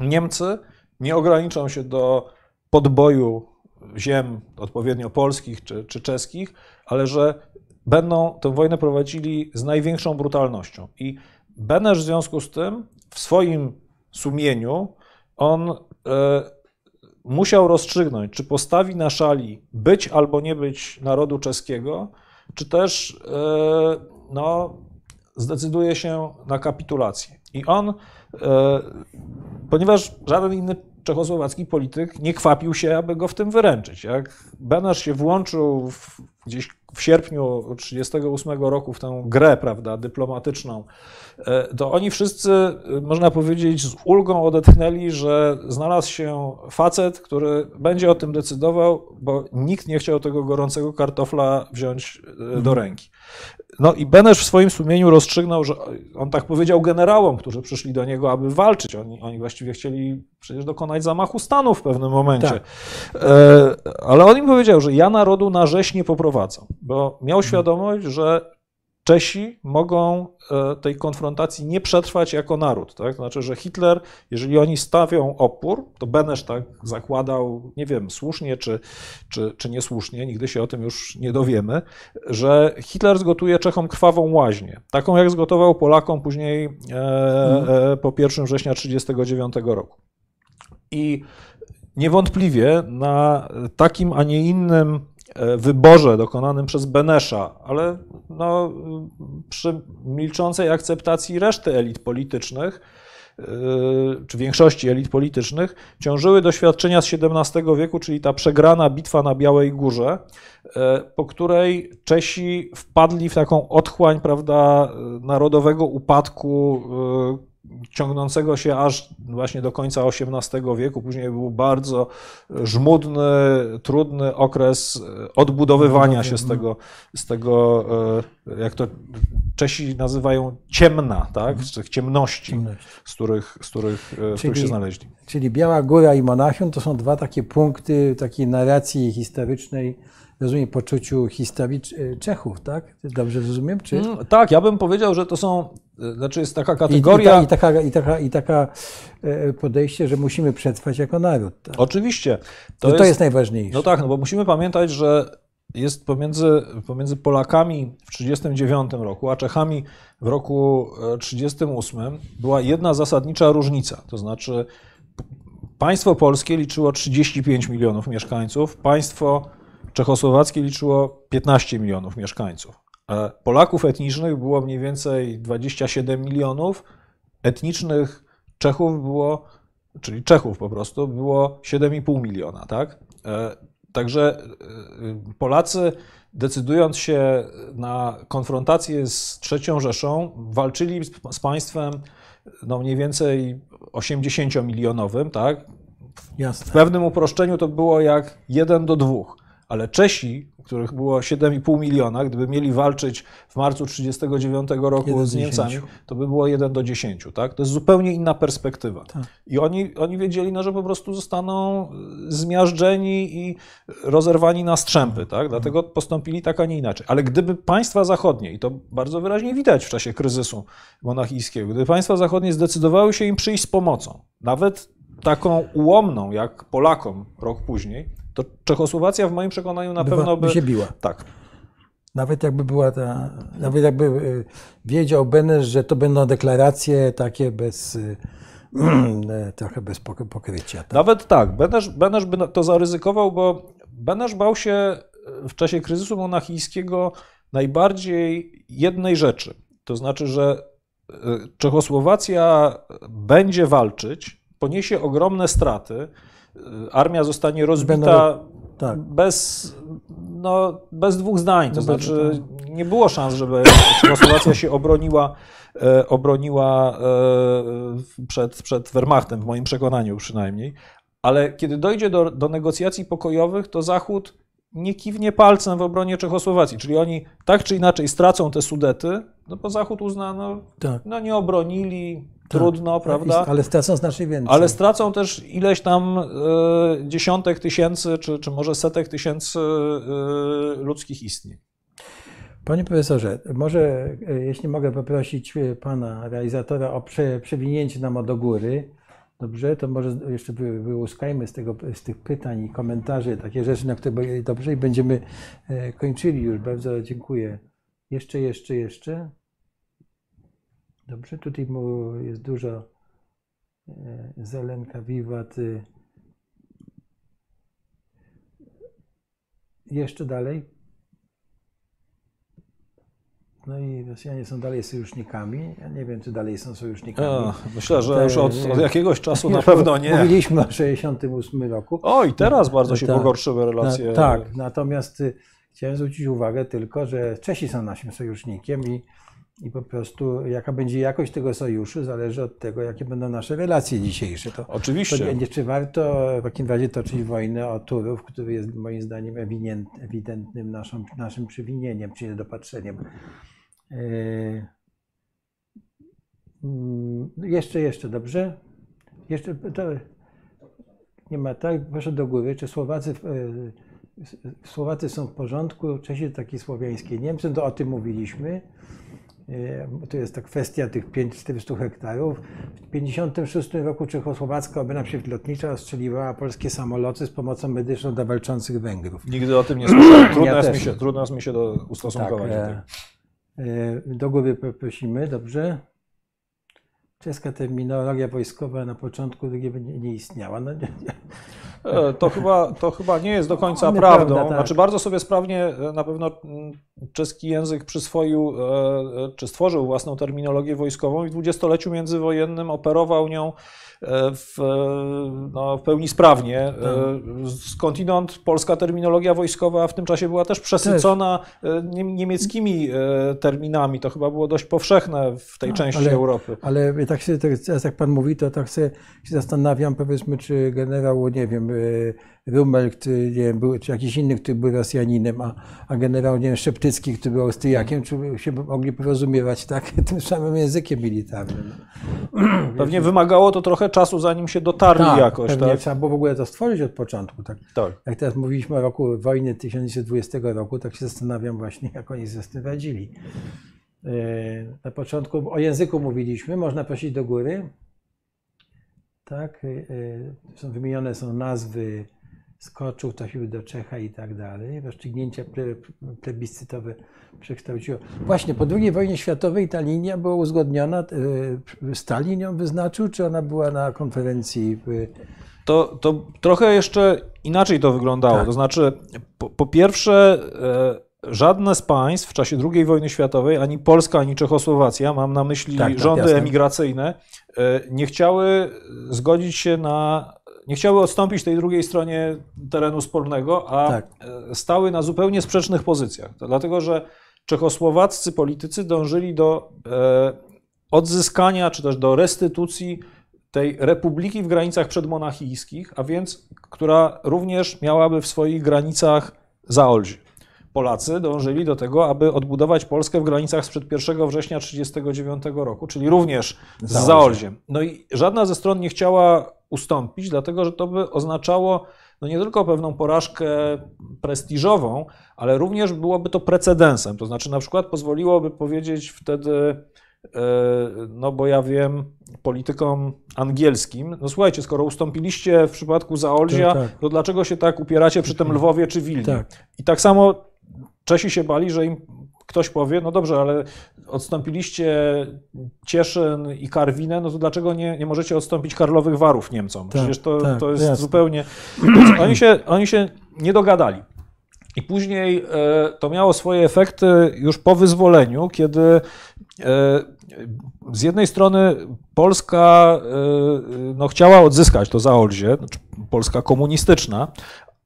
Niemcy nie ograniczą się do podboju ziem odpowiednio polskich czy, czy czeskich, ale że będą tę wojnę prowadzili z największą brutalnością. I Benesz w związku z tym w swoim sumieniu on e, musiał rozstrzygnąć, czy postawi na szali być albo nie być narodu czeskiego, czy też e, no, zdecyduje się na kapitulację. I on, e, ponieważ żaden inny czechosłowacki polityk nie kwapił się, aby go w tym wyręczyć. Jak Benesz się włączył w, gdzieś w sierpniu 1938 roku w tę grę prawda, dyplomatyczną, e, to oni wszyscy, e, można powiedzieć, z ulgą odetchnęli, że znalazł się facet, który będzie o tym decydował, bo nikt nie chciał tego gorącego kartofla wziąć e, do mhm. ręki. No i Benesz w swoim sumieniu rozstrzygnął, że on tak powiedział generałom, którzy przyszli do niego, aby walczyć. Oni, oni właściwie chcieli przecież dokonać zamachu stanu w pewnym momencie. Tak. E, ale on im powiedział, że ja narodu na rzeź nie poprowadzam, bo miał świadomość, że Czesi mogą e, tej konfrontacji nie przetrwać jako naród. Tak? Znaczy, że Hitler, jeżeli oni stawią opór, to Benesz tak zakładał, nie wiem, słusznie czy, czy, czy niesłusznie, nigdy się o tym już nie dowiemy, że Hitler zgotuje Czechom krwawą łaźnię, taką jak zgotował Polakom później e, e, po 1 września 1939 roku. I niewątpliwie na takim, a nie innym wyborze dokonanym przez Benesza, ale no, przy milczącej akceptacji reszty elit politycznych, e, czy większości elit politycznych, ciążyły doświadczenia z XVII wieku, czyli ta przegrana bitwa na Białej Górze, e, po której Czesi wpadli w taką otchłań prawda, narodowego upadku, ciągnącego się aż właśnie do końca XVIII wieku. Później był bardzo żmudny, trudny okres odbudowywania się z tego, z tego e, jak to Czesi nazywają ciemna, tak? z tych ciemności, z których, z których, czyli, e, których się znaleźli. Czyli Biała Góra i Monachium to są dwa takie punkty takiej narracji historycznej, rozumiem, poczuciu historii Czechów, tak? Dobrze rozumiem? Czy? Mm, tak, ja bym powiedział, że to są, znaczy jest taka kategoria... I, i, ta, i, taka, i, taka, i taka e, podejście, że musimy przetrwać jako naród. Tak? Oczywiście. To, jest, to jest najważniejsze. No tak, no bo musimy pamiętać, że jest pomiędzy, pomiędzy Polakami w 1939 roku, a Czechami w roku 1938 była jedna zasadnicza różnica. To znaczy państwo polskie liczyło 35 milionów mieszkańców, państwo czechosłowackie liczyło 15 milionów mieszkańców. Polaków etnicznych było mniej więcej 27 milionów, etnicznych Czechów było, czyli Czechów po prostu, było 7,5 miliona, tak? E, także e, Polacy, decydując się na konfrontację z trzecią Rzeszą, walczyli z państwem no mniej więcej 80-milionowym, tak? Jasne. W pewnym uproszczeniu to było jak 1 do 2 ale Czesi, których było 7,5 miliona, gdyby mieli walczyć w marcu 1939 roku z Niemcami, to by było 1 do 10. Tak? To jest zupełnie inna perspektywa. Tak. I oni, oni wiedzieli, no, że po prostu zostaną zmiażdżeni i rozerwani na strzępy. Tak? Dlatego postąpili tak, a nie inaczej. Ale gdyby państwa zachodnie, i to bardzo wyraźnie widać w czasie kryzysu monachijskiego, gdyby państwa zachodnie zdecydowały się im przyjść z pomocą, nawet taką ułomną jak Polakom rok później, to Czechosłowacja w moim przekonaniu na Bywa, pewno by... by się biła. Tak. Nawet jakby była ta, nawet jakby y, wiedział Benesz, że to będą deklaracje takie bez, y, trochę bez pokrycia. Tak? Nawet tak, Benesz, Benesz by to zaryzykował, bo Benesz bał się w czasie kryzysu monachijskiego najbardziej jednej rzeczy. To znaczy, że y, Czechosłowacja będzie walczyć, poniesie ogromne straty, armia zostanie rozbita tak. bez, no, bez dwóch zdań. To znaczy, tak. nie było szans, żeby Czechosłowacja się obroniła, e, obroniła e, przed, przed Wehrmachtem, w moim przekonaniu przynajmniej. Ale kiedy dojdzie do, do negocjacji pokojowych, to Zachód nie kiwnie palcem w obronie Czechosłowacji. Czyli oni tak czy inaczej stracą te Sudety, no bo Zachód uzna, no, tak. no nie obronili, tak. trudno, prawda? Ale stracą znacznie więcej. Ale stracą też ileś tam y, dziesiątek tysięcy, czy, czy może setek tysięcy y, ludzkich istnień. Panie profesorze, może jeśli mogę poprosić pana realizatora o prze, przewinięcie nam do góry, dobrze, to może jeszcze wyłuskajmy z, tego, z tych pytań i komentarzy takie rzeczy, na które dobrze i będziemy kończyli już. Bardzo dziękuję. Jeszcze, jeszcze, jeszcze. Dobrze, tutaj jest dużo e, zelenka, wiwat. Y. Jeszcze dalej. No i Rosjanie są dalej sojusznikami. Ja nie wiem, czy dalej są sojusznikami. A, myślę, że już od, od jakiegoś czasu na pewno nie. Mówiliśmy o 1968 roku. O, i teraz bardzo się tak, pogorszyły relacje. tak, natomiast y, Chciałem zwrócić uwagę tylko, że Czesi są naszym sojusznikiem i, i po prostu jaka będzie jakość tego sojuszu zależy od tego, jakie będą nasze relacje dzisiejsze. To, Oczywiście. To nie, czy warto w takim razie toczyć wojnę o Turów, który jest moim zdaniem ewidentnym naszą, naszym przewinieniem, czy niedopatrzeniem. Yy, jeszcze, jeszcze, dobrze? Jeszcze, to, nie ma tak, proszę do góry, czy Słowacy, Słowacy są w porządku, Czesi takie słowiańskie Niemcy, to o tym mówiliśmy. To jest ta kwestia tych 400 hektarów. W 1956 roku Czechosłowacka obrona przeciwlotnicza ostrzeliwała polskie samoloty z pomocą medyczną dla walczących Węgrów. Nigdy o tym nie słyszałem. Trudno, ja jest, mi się, trudno jest mi się do ustosunkować. Tak, do, do góry prosimy, dobrze? Czeska terminologia wojskowa na początku nie, nie istniała. No, nie, e, To, chyba, to chyba nie jest do końca no, prawdą. Prawda, tak. Znaczy bardzo sobie sprawnie e, na pewno mm, czeski język przyswoił, e, czy stworzył własną terminologię wojskową i w dwudziestoleciu międzywojennym operował nią w, no, w pełni sprawnie. Tak. Skądinąd polska terminologia wojskowa w tym czasie była też przesycona też. niemieckimi terminami. To chyba było dość powszechne w tej no, części ale, Europy. Ale tak się, teraz jak pan mówi, to tak się, się zastanawiam, powiedzmy, czy generał, nie wiem, Rummel, który, nie wiem, był, czy jakiś inny, który był Rosjaninem, a, a generał, nie wiem, Szeptycki, który był Austriakiem, czy się mogli porozumiewać tak, tym samym językiem militarnym. Pewnie wymagało to trochę czasu, zanim się dotarli tak, jakoś. Pewnie tak? trzeba było w ogóle to stworzyć od początku. Tak? tak. Jak teraz mówiliśmy o roku wojny 1920 roku, tak się zastanawiam właśnie, jak oni sobie z tym radzili. E, na początku o języku mówiliśmy, można prosić do góry. Tak, e, są wymienione są nazwy skoczył, trafił do Czecha i tak dalej. Rozstrzygnięcia plebiscytowe przekształciło. Właśnie po II wojnie światowej ta linia była uzgodniona, e, Stalin ją wyznaczył, czy ona była na konferencji? To, to trochę jeszcze inaczej to wyglądało. Tak. To znaczy, po, po pierwsze, e, żadne z państw w czasie II wojny światowej, ani Polska, ani Czechosłowacja, mam na myśli tak, tak, rządy jasne. emigracyjne, e, nie chciały zgodzić się na nie chciały odstąpić tej drugiej stronie terenu spornego, a tak. E, stały na zupełnie sprzecznych pozycjach. To dlatego, że czechosłowaccy politycy dążyli do e, odzyskania, czy też do restytucji tej republiki w granicach przedmonachijskich, a więc która również miałaby w swoich granicach Zaolzie. Polacy dążyli do tego, aby odbudować Polskę w granicach sprzed 1 września 1939 roku, czyli również z Zaolziem. No i żadna ze stron nie chciała ustąpić, dlatego że to by oznaczało no nie tylko pewną porażkę prestiżową, ale również byłoby to precedensem. To znaczy, na przykład pozwoliłoby powiedzieć wtedy, e, no bo ja wiem, politykom angielskim, no słuchajcie, skoro ustąpiliście w przypadku Zaolzia, tak, tak. to dlaczego się tak upieracie przy tym Lwowie czy Wilnie? Tak. I tak samo Czesi się bali, że im ktoś powie, no dobrze, ale odstąpiliście Cieszyn i Karwinę, no to dlaczego nie, nie możecie odstąpić Karlowych Warów Niemcom? Tak, Przecież to, tak, to jest jasne. zupełnie... Oni się, oni się nie dogadali. I później e, to miało swoje efekty już po wyzwoleniu, kiedy e, z jednej strony Polska e, no, chciała odzyskać to Zaolzie, znaczy Polska komunistyczna,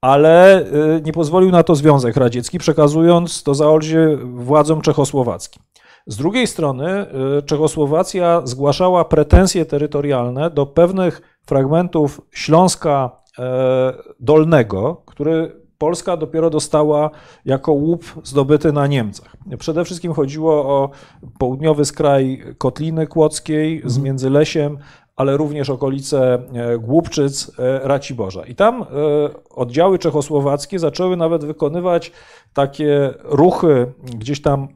ale y, nie pozwolił na to Związek Radziecki, przekazując to Zaolzie władzom czechosłowackim. Z drugiej strony y, Czechosłowacja zgłaszała pretensje terytorialne do pewnych fragmentów Śląska e, Dolnego, który Polska dopiero dostała jako łup zdobyty na Niemcach. Przede wszystkim chodziło o południowy skraj Kotliny Kłodzkiej z mhm. Międzylesiem, ale również okolice e, Głupczyc, e, Raciborza. I tam e, oddziały czechosłowackie zaczęły nawet wykonywać takie ruchy gdzieś tam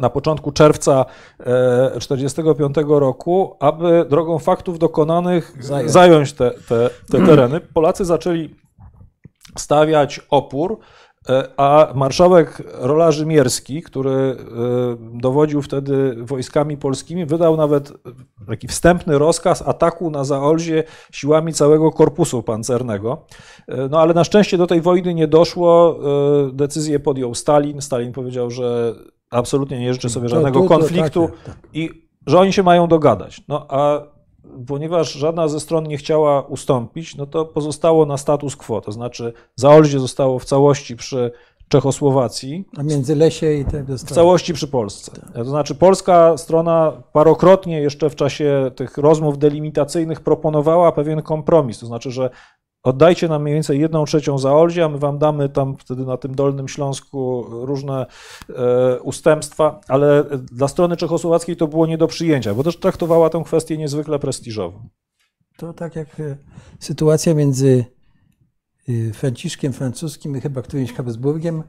na początku czerwca 1945 roku, aby drogą faktów dokonanych zająć, te, te, te tereny. Polacy zaczęli stawiać opór a marszałek Rola Rzymierski, który e, dowodził wtedy wojskami polskimi, wydał nawet taki wstępny rozkaz ataku na Zaolzie siłami całego korpusu pancernego. E, no ale na szczęście do tej wojny nie doszło. Decyzję podjął Stalin. Stalin powiedział, że absolutnie nie życzy sobie żadnego konfliktu tak, tak. i że oni się mają dogadać. No a ponieważ żadna ze stron nie chciała ustąpić, no to pozostało na status quo, to znaczy Zaolzie zostało w całości przy Czechosłowacji. A między Lesie i te W całości przy Polsce. To znaczy polska strona parokrotnie jeszcze w czasie tych rozmów delimitacyjnych proponowała pewien kompromis. To znaczy, że oddajcie nam mniej więcej jedną trzecią Zaolzie, a my wam damy tam wtedy na tym Dolnym Śląsku różne e, ustępstwa, ale dla strony czechosłowackiej to było nie do przyjęcia, bo też traktowała tę kwestię niezwykle prestiżowo. To tak jak e, sytuacja między e, Franciszkiem Francuskim i chyba którymś Habsburgiem.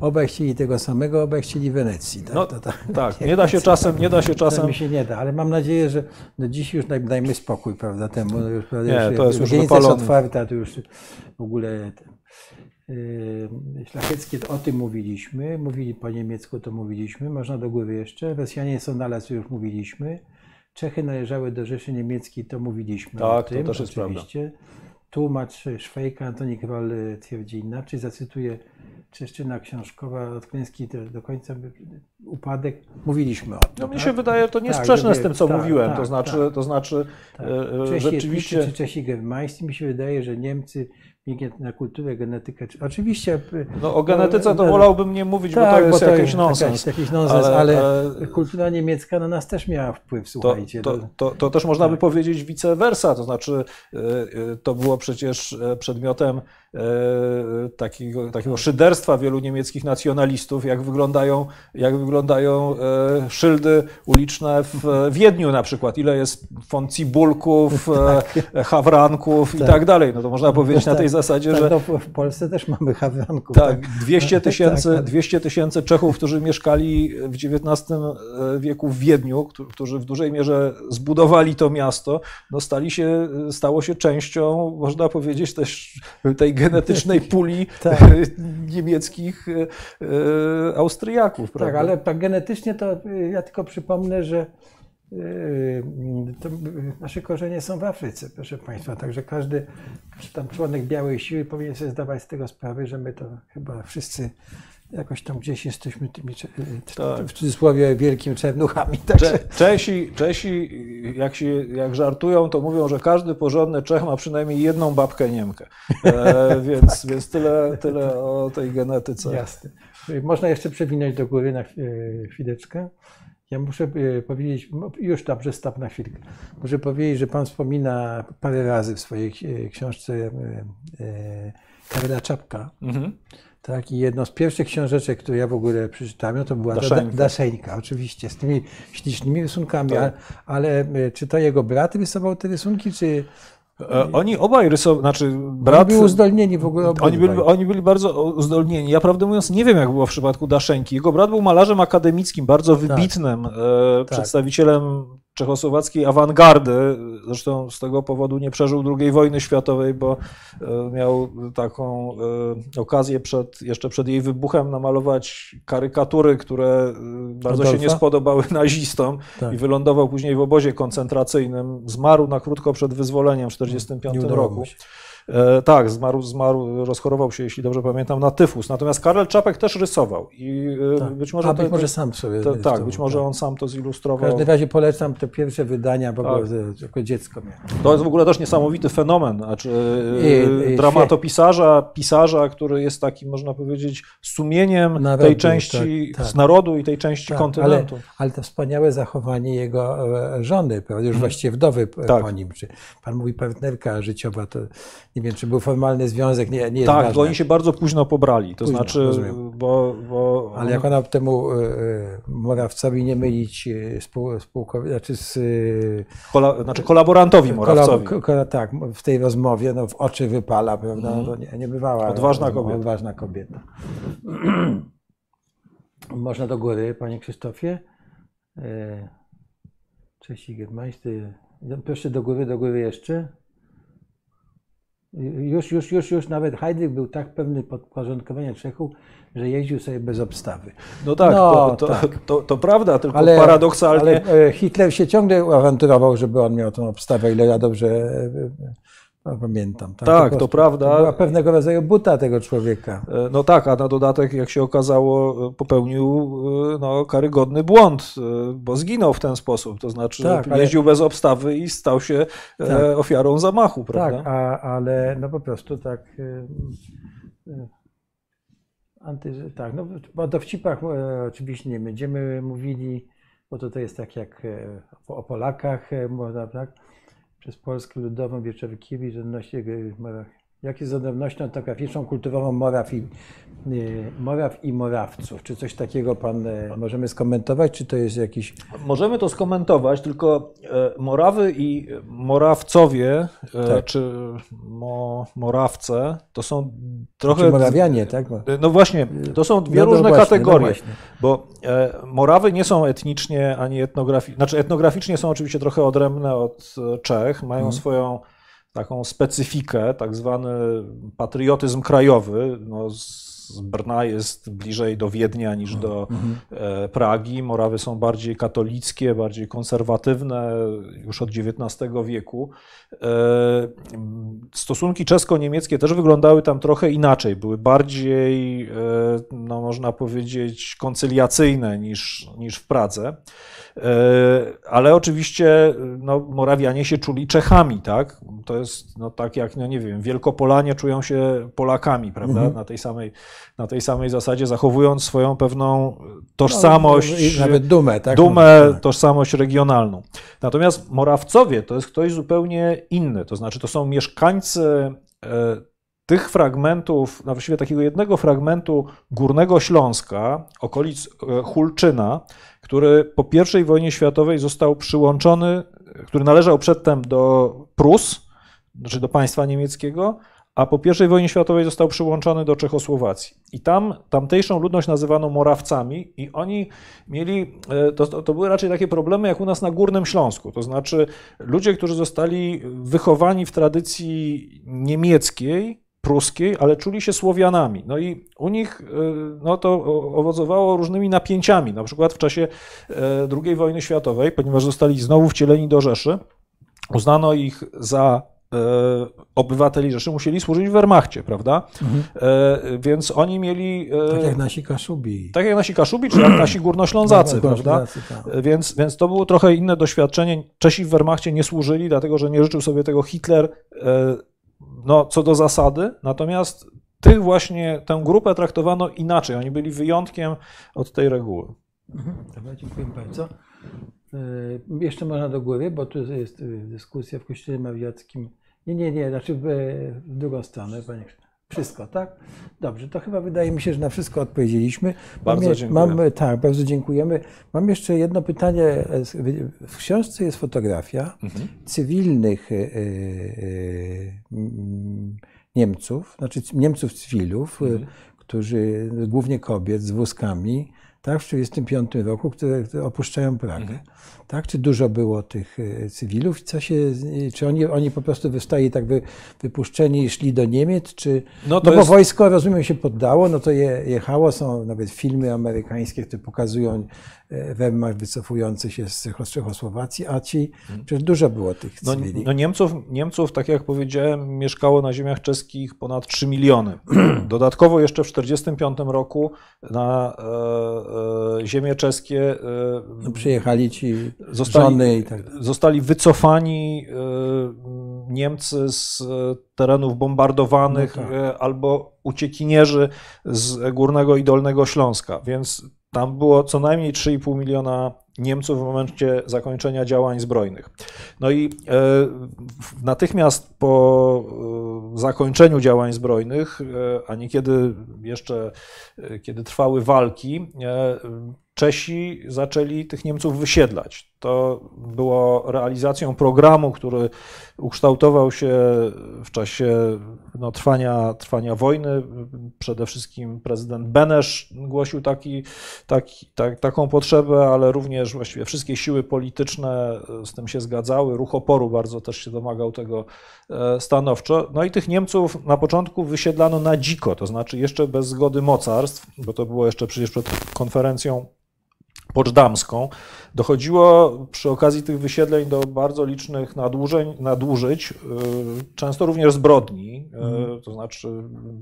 Obaj chcieli tego samego, obaj chcieli Wenecji. Tak, No, to, tak, nie da się czasem, nie da się Czasem mi się nie da, ale mam nadzieję, że no dziś już daj- dajmy spokój, prawda, temu. No już, prawda, Nie, już, to jest już jest wypalony. otwarta, to już w ogóle yy, szlacheckie, to o tym mówiliśmy, mówili po niemiecku, to mówiliśmy, można do góry jeszcze, Rosjanie są na las, to już mówiliśmy, Czechy należały do Rzeszy Niemieckiej, to mówiliśmy o Tak, to tym, też jest prawda. oczywiście. Tłumacz Szwajka, Antoni Kroll y, twierdzi inaczej, zacytuję Czeszczyna książkowa od klęski do, do końca upadek. Mówiliśmy o tym. No, tak? się wydaje, to nie Tak, sprzeczne z tym, co tak, mówiłem. tak, to znaczy, tak. to znaczy Tak. e, e, Czesi rzeczywiście. etnicy, czy Czesi germańscy. Mi się wydaje, że Niemcy biegnie na kulturę, genetykę. czy- Oczywiście. No o genetyce to no, wolałbym nie mówić, bo to jest jakiś jakaś- nonsens. Jakiś nonsens, Ale- ale, ale- kultura niemiecka na nas też miała wpływ, To, słuchajcie. to, no. to, to też można by powiedzieć vice versa, to znaczy e, to było przecież przedmiotem takiego, takiego szyderstwa wielu niemieckich nacjonalistów, jak wyglądają, jak wyglądają e, szyldy uliczne w e, Wiedniu na przykład, ile jest font cibulków, e, hawranków i Tak. tak dalej. No to można powiedzieć na tej Tak. zasadzie, Tak, że no, w- w Polsce też mamy hawranków. tak, 200 tysięcy, Tak, tak. 200 tysięcy Czechów, którzy mieszkali w XIX wieku w Wiedniu, któ- którzy w dużej mierze zbudowali to miasto, no stali się, stało się częścią, można powiedzieć, też tej genetycznej puli Tak. niemieckich e, e, Austriaków. Tak, prawda? ale tak genetycznie to ja tylko przypomnę, że nasze korzenie są w Afryce, proszę Państwa. Także każdy czy tam członek białej siły powinien sobie zdawać z tego sprawę, że my to chyba wszyscy jakoś tam gdzieś jesteśmy tymi, cze- y, Tak. w cudzysłowie, wielkimi czernuchami. Także, Cze- Czesi, Czesi jak, się, jak żartują, to mówią, że każdy porządny Czech ma przynajmniej jedną babkę Niemkę. E, więc, więc tyle, tyle o tej genetyce. Jasne. Y, Można jeszcze przewinąć do góry na chwi- chwileczkę. Ja muszę powiedzieć, już dobrze, stop na chwilkę. Muszę powiedzieć, że Pan wspomina parę razy w swojej ksi- książce Karola Czapka. Mhm. Tak, i jedną z pierwszych książeczek, które ja w ogóle przeczytałem, no to była Daszeńka. Da- Daszeńka, oczywiście, z tymi ślicznymi rysunkami, Tak. ale y, czy to jego brat rysował te rysunki, czy E, Oni obaj rysowali, znaczy brat... brat. byli uzdolnieni w ogóle Oni byli, oni byli bardzo uzdolnieni. Ja prawdę mówiąc nie wiem, jak było w przypadku Daszenki. Jego brat był malarzem akademickim, bardzo wybitnym e, przedstawicielem czechosłowackiej awangardy. Zresztą z tego powodu nie przeżył II wojny światowej, bo e, miał taką e, okazję przed, jeszcze przed jej wybuchem namalować karykatury, które e, bardzo się nie Adolfa? spodobały nazistom Tak. i wylądował później w obozie koncentracyjnym. Zmarł na krótko przed wyzwoleniem w 1945 Nie udało roku. się. E, tak, zmarł, zmarł, rozchorował się, jeśli dobrze pamiętam, na tyfus. Natomiast Karel Czapek też rysował i e, Tak. być może A to, być może sam sobie to, tak, być może tak. on sam to W zilustrował. każdym razie polecam te pierwsze wydania, bo Tak. jako dziecko miałem. To jest w ogóle też niesamowity fenomen, znaczy I- e, i- dramatopisarza, pisarza, który jest takim, można powiedzieć, sumieniem Narodu, tej części tak, tak. z narodu i tej części Tak, ale, kontynentu. ale to wspaniałe zachowanie jego żony, już właściwie wdowy Tak. po nim. Czy pan mówi partnerka życiowa, to nie wiem, czy był formalny związek, nie, nie jest Tak, ważne. bo oni się bardzo późno pobrali, to Późno, znaczy, rozumiem. bo, bo Ale jak ona temu e, Morawcowi nie mylić e, spół, spółkowi, znaczy z kola, znaczy kolaborantowi Morawcowi. kolab- ko- tak, w tej rozmowie no, w oczy wypala, prawda? No, to nie, nie bywała. Odważna rozmowa, kobieta. Odważna kobieta. Można do góry, panie Krzysztofie. Cześć Germańscy. Proszę do góry, do góry jeszcze. Już, już, już, już nawet Heydrich był tak pewny podporządkowania Czechów, że jeździł sobie bez obstawy. No tak, No, to, to, tak. To, to prawda, tylko Ale, paradoksalnie. ale e, Hitler się ciągle awanturował, żeby on miał tą obstawę, ile ja dobrze e, pamiętam. Tak, po to prostu- prawda. To była pewnego rodzaju buta tego człowieka. E, No tak, a na dodatek, jak się okazało, e, popełnił e, no, karygodny błąd, bo zginął w ten sposób. To znaczy, Tak, ale- jeździł bez obstawy i stał się Tak. ofiarą zamachu, prawda? Tak, a, ale no po prostu tak. Anty, tak, no o dowcipach oczywiście nie będziemy mówili, bo to, to jest tak jak o, Polakach, można, tak? Przez Polskę Ludową Wieczorkiewicz odnośnie e, jak jest z odrębnością etnograficzną, kulturową Moraw i, y, Moraw i Morawców. Czy coś takiego pan e, możemy skomentować, czy to jest jakiś... Możemy to skomentować, tylko e, Morawy i Morawcowie, e, Tak. czy mo, Morawce, to są trochę... Czy Morawianie, tak? No właśnie, to są dwie No różne właśnie, kategorie, no bo e, Morawy nie są etnicznie ani etnograficznie, znaczy etnograficznie są oczywiście trochę odrębne od Czech, mają Mhm. swoją taką specyfikę, tak zwany patriotyzm krajowy. No, z Brna jest bliżej do Wiednia niż do Mhm. e, Pragi. Morawy są bardziej katolickie, bardziej konserwatywne już od XIX wieku. E, Stosunki czesko-niemieckie też wyglądały tam trochę inaczej. Były bardziej, e, no można powiedzieć, koncyliacyjne niż, niż w Pradze. E, Ale oczywiście no, Morawianie się czuli Czechami, tak? To jest no, tak jak, no nie wiem, Wielkopolanie czują się Polakami, prawda? Mhm. Na, tej samej, na tej samej zasadzie, zachowując swoją pewną tożsamość. No, nawet dumę, tak? Dumę, Tak. tożsamość regionalną. Natomiast Morawcowie to jest ktoś zupełnie inny. To znaczy, to są mieszkańcy e, tych fragmentów, na właściwie takiego jednego fragmentu Górnego Śląska, okolic e, Hulczyna, który po I wojnie światowej został przyłączony, który należał przedtem do Prus, znaczy do państwa niemieckiego, a po I wojnie światowej został przyłączony do Czechosłowacji. I tam tamtejszą ludność nazywano Morawcami i oni mieli, e, to, to, to były raczej takie problemy jak u nas na Górnym Śląsku, to znaczy ludzie, którzy zostali wychowani w tradycji niemieckiej, pruskiej, ale czuli się Słowianami. No i u nich e, no to owocowało różnymi napięciami, na przykład w czasie e, II wojny światowej, ponieważ zostali znowu wcieleni do Rzeszy, uznano ich za e, obywateli Rzeszy, musieli służyć w Wehrmachcie, prawda? E, więc oni mieli... e, Tak jak nasi Kaszubi. tak jak nasi Kaszubi, czy jak nasi Górnoślązacy, No, prawda? Górnoślązacy, tak. Więc, więc to było trochę inne doświadczenie. Czesi w Wehrmachcie nie służyli, dlatego że nie życzył sobie tego Hitler e, no, co do zasady. Natomiast tych właśnie, tę grupę traktowano inaczej. Oni byli wyjątkiem od tej reguły. Mhm. Dobra, dziękuję bardzo. Y, Jeszcze można do góry, bo tu jest y, dyskusja w Kościele Mawiackim. Nie, nie, nie, znaczy w, w drugą stronę, panie. Wszystko, tak? Dobrze, to chyba wydaje mi się, że na wszystko odpowiedzieliśmy. Bardzo je- dziękuję. Mam, tak, bardzo dziękujemy. Mam jeszcze jedno pytanie. W książce jest fotografia cywilnych y, y, y, mm, Niemców, znaczy Niemców cywilów, y, którzy, głównie kobiet z wózkami, tak, w 1935 roku, które, które opuszczają Pragę. Tak? Czy dużo było tych y, cywilów? Co się, y, czy oni, oni po prostu zostali tak wy, wypuszczeni i szli do Niemiec? Czy, No no, bo jest- wojsko, rozumiem, się poddało, no to je, jechało. Są nawet filmy amerykańskie, które pokazują e, Wehrmacht wycofujący się z Czechos- Czechosłowacji, a ci, przecież dużo było tych No, cywili. no Niemców, Niemców, tak jak powiedziałem, mieszkało na ziemiach czeskich ponad 3 miliony. Dodatkowo jeszcze w 1945 roku na e, e, ziemie czeskie e, No, przyjechali ci zostali, tak zostali wycofani e, Niemcy z e, terenów bombardowanych No tak. e, albo uciekinierzy z Górnego i Dolnego Śląska, więc tam było co najmniej 3,5 miliona Niemców w momencie zakończenia działań zbrojnych. No i e, natychmiast po e, zakończeniu działań zbrojnych, e, a niekiedy jeszcze, kiedy trwały walki, Czesi zaczęli tych Niemców wysiedlać. To było realizacją programu, który ukształtował się w czasie no, trwania, trwania wojny. Przede wszystkim prezydent Benesz głosił taki, taki, tak, taką potrzebę, ale również właściwie wszystkie siły polityczne z tym się zgadzały. Ruch oporu bardzo też się domagał tego e, stanowczo. No i tych Niemców na początku wysiedlano na dziko, to znaczy jeszcze bez zgody mocarstw, bo to było jeszcze przecież przed konferencją Poczdamską, dochodziło przy okazji tych wysiedleń do bardzo licznych nadużeń, nadużyć, y, często również zbrodni. Y, To znaczy,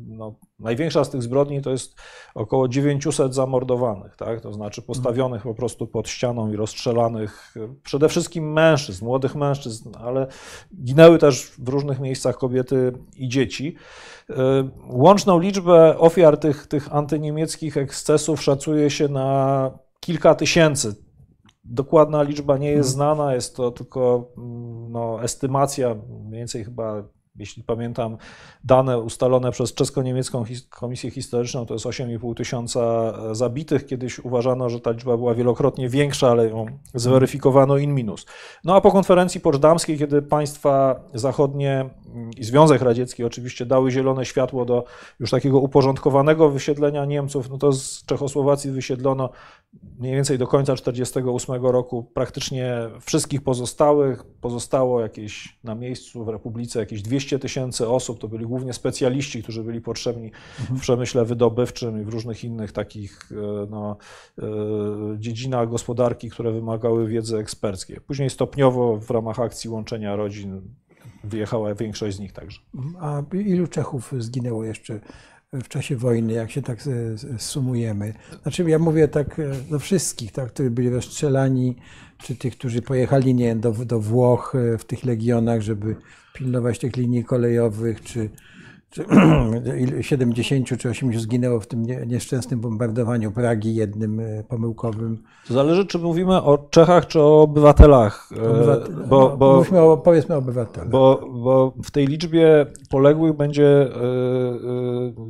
no, największa z tych zbrodni to jest około 900 zamordowanych, tak? to znaczy postawionych po prostu pod ścianą i rozstrzelanych y, przede wszystkim mężczyzn, młodych mężczyzn, ale ginęły też w różnych miejscach kobiety i dzieci. Łączną liczbę ofiar tych, tych antyniemieckich ekscesów szacuje się na kilka tysięcy. Dokładna liczba nie jest znana, jest to tylko mm, no, estymacja, mniej więcej chyba, jeśli pamiętam, dane ustalone przez Czesko-Niemiecką Komisję Historyczną, to jest 8,5 tysiąca zabitych. Kiedyś uważano, że ta liczba była wielokrotnie większa, ale ją zweryfikowano in minus. No a po konferencji poczdamskiej, kiedy państwa zachodnie i Związek Radziecki oczywiście dały zielone światło do już takiego uporządkowanego wysiedlenia Niemców, no to z Czechosłowacji wysiedlono mniej więcej do końca 1948 roku praktycznie wszystkich pozostałych. Pozostało jakieś na miejscu w Republice jakieś 200 tysięcy osób. To byli głównie specjaliści, którzy byli potrzebni w przemyśle wydobywczym i w różnych innych takich e, no, e, dziedzinach gospodarki, które wymagały wiedzy eksperckiej. Później stopniowo w ramach akcji łączenia rodzin wyjechała większość z nich także. A ilu Czechów zginęło jeszcze w czasie wojny, jak się tak sumujemy? Znaczy ja mówię tak e, do wszystkich, tak, którzy byli rozstrzelani, czy tych, którzy pojechali nie, do, do Włoch e, w tych legionach, żeby pilnować tych linii kolejowych, czy, 70 czy 80 zginęło w tym nie- nieszczęsnym bombardowaniu Pragi jednym e, pomyłkowym. To zależy, czy mówimy o Czechach, czy o obywatelach. e, Obywatel- Bo, no, bo, Mówmy o, powiedzmy o obywatelach. bo, bo w tej liczbie poległych będzie, e,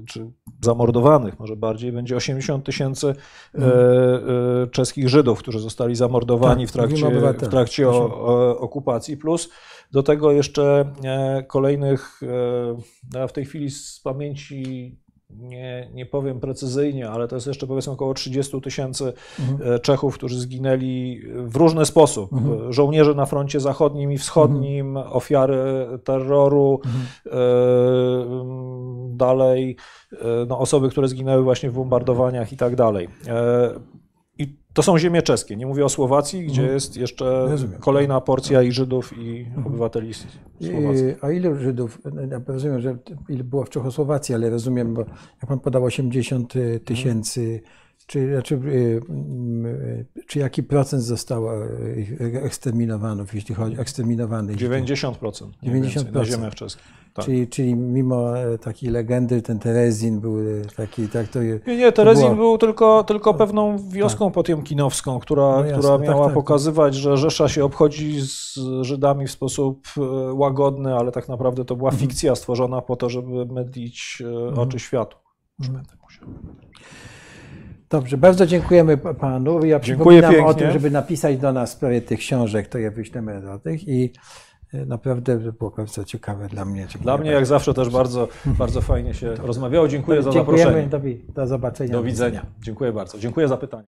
czy zamordowanych może bardziej, będzie 80 tysięcy e, czeskich Żydów, którzy zostali zamordowani Tak, w trakcie, w trakcie o, o, okupacji, plus do tego jeszcze e, kolejnych, e, ja w tej chwili z pamięci nie, nie powiem precyzyjnie, ale to jest jeszcze powiedzmy około 30 tysięcy e, Czechów, którzy zginęli w różny sposób. E, Żołnierze na froncie zachodnim i wschodnim, ofiary terroru, mm, dalej no, osoby, które zginęły właśnie w bombardowaniach i tak dalej. To są ziemie czeskie. Nie mówię o Słowacji, gdzie jest jeszcze Rozumiem. kolejna porcja i Żydów, i obywateli Słowacji. A ilu Żydów, ja rozumiem, że ile było w Czechosłowacji, ale rozumiem, bo jak pan podał 80 tysięcy, czy, znaczy, y, mm, y, czy jaki procent zostało y, ich eksterminowanych, jeśli chodzi o eksterminowanych? 90%. mniej więcej 90%. Na ziemiach czeskich. Tak. Czyli, czyli mimo e, takiej legendy, ten Terezin był e, taki, tak to Nie, nie, Terezin było- był tylko, tylko pewną wioską potiemkinowską, która, No jasne, która tak, miała tak. pokazywać, że Rzesza się obchodzi z Żydami w sposób e, łagodny, ale tak naprawdę to była Mhm. fikcja stworzona po to, żeby mydlić e, oczy światu. Już będę musiał. Dobrze, bardzo dziękujemy pa- panu. Ja Dziękuję przypominam o pięknie. tym, żeby napisać do nas w sprawie tych książek, to je wyślemy do tych i e, naprawdę było bardzo ciekawe dla mnie. Dziękuję Dla mnie jak zawsze też bardzo, bardzo fajnie się rozmawiało. Dziękuję za zaproszenie. do, do zobaczenia. Do widzenia. Dziękuję bardzo. Dziękuję za pytanie.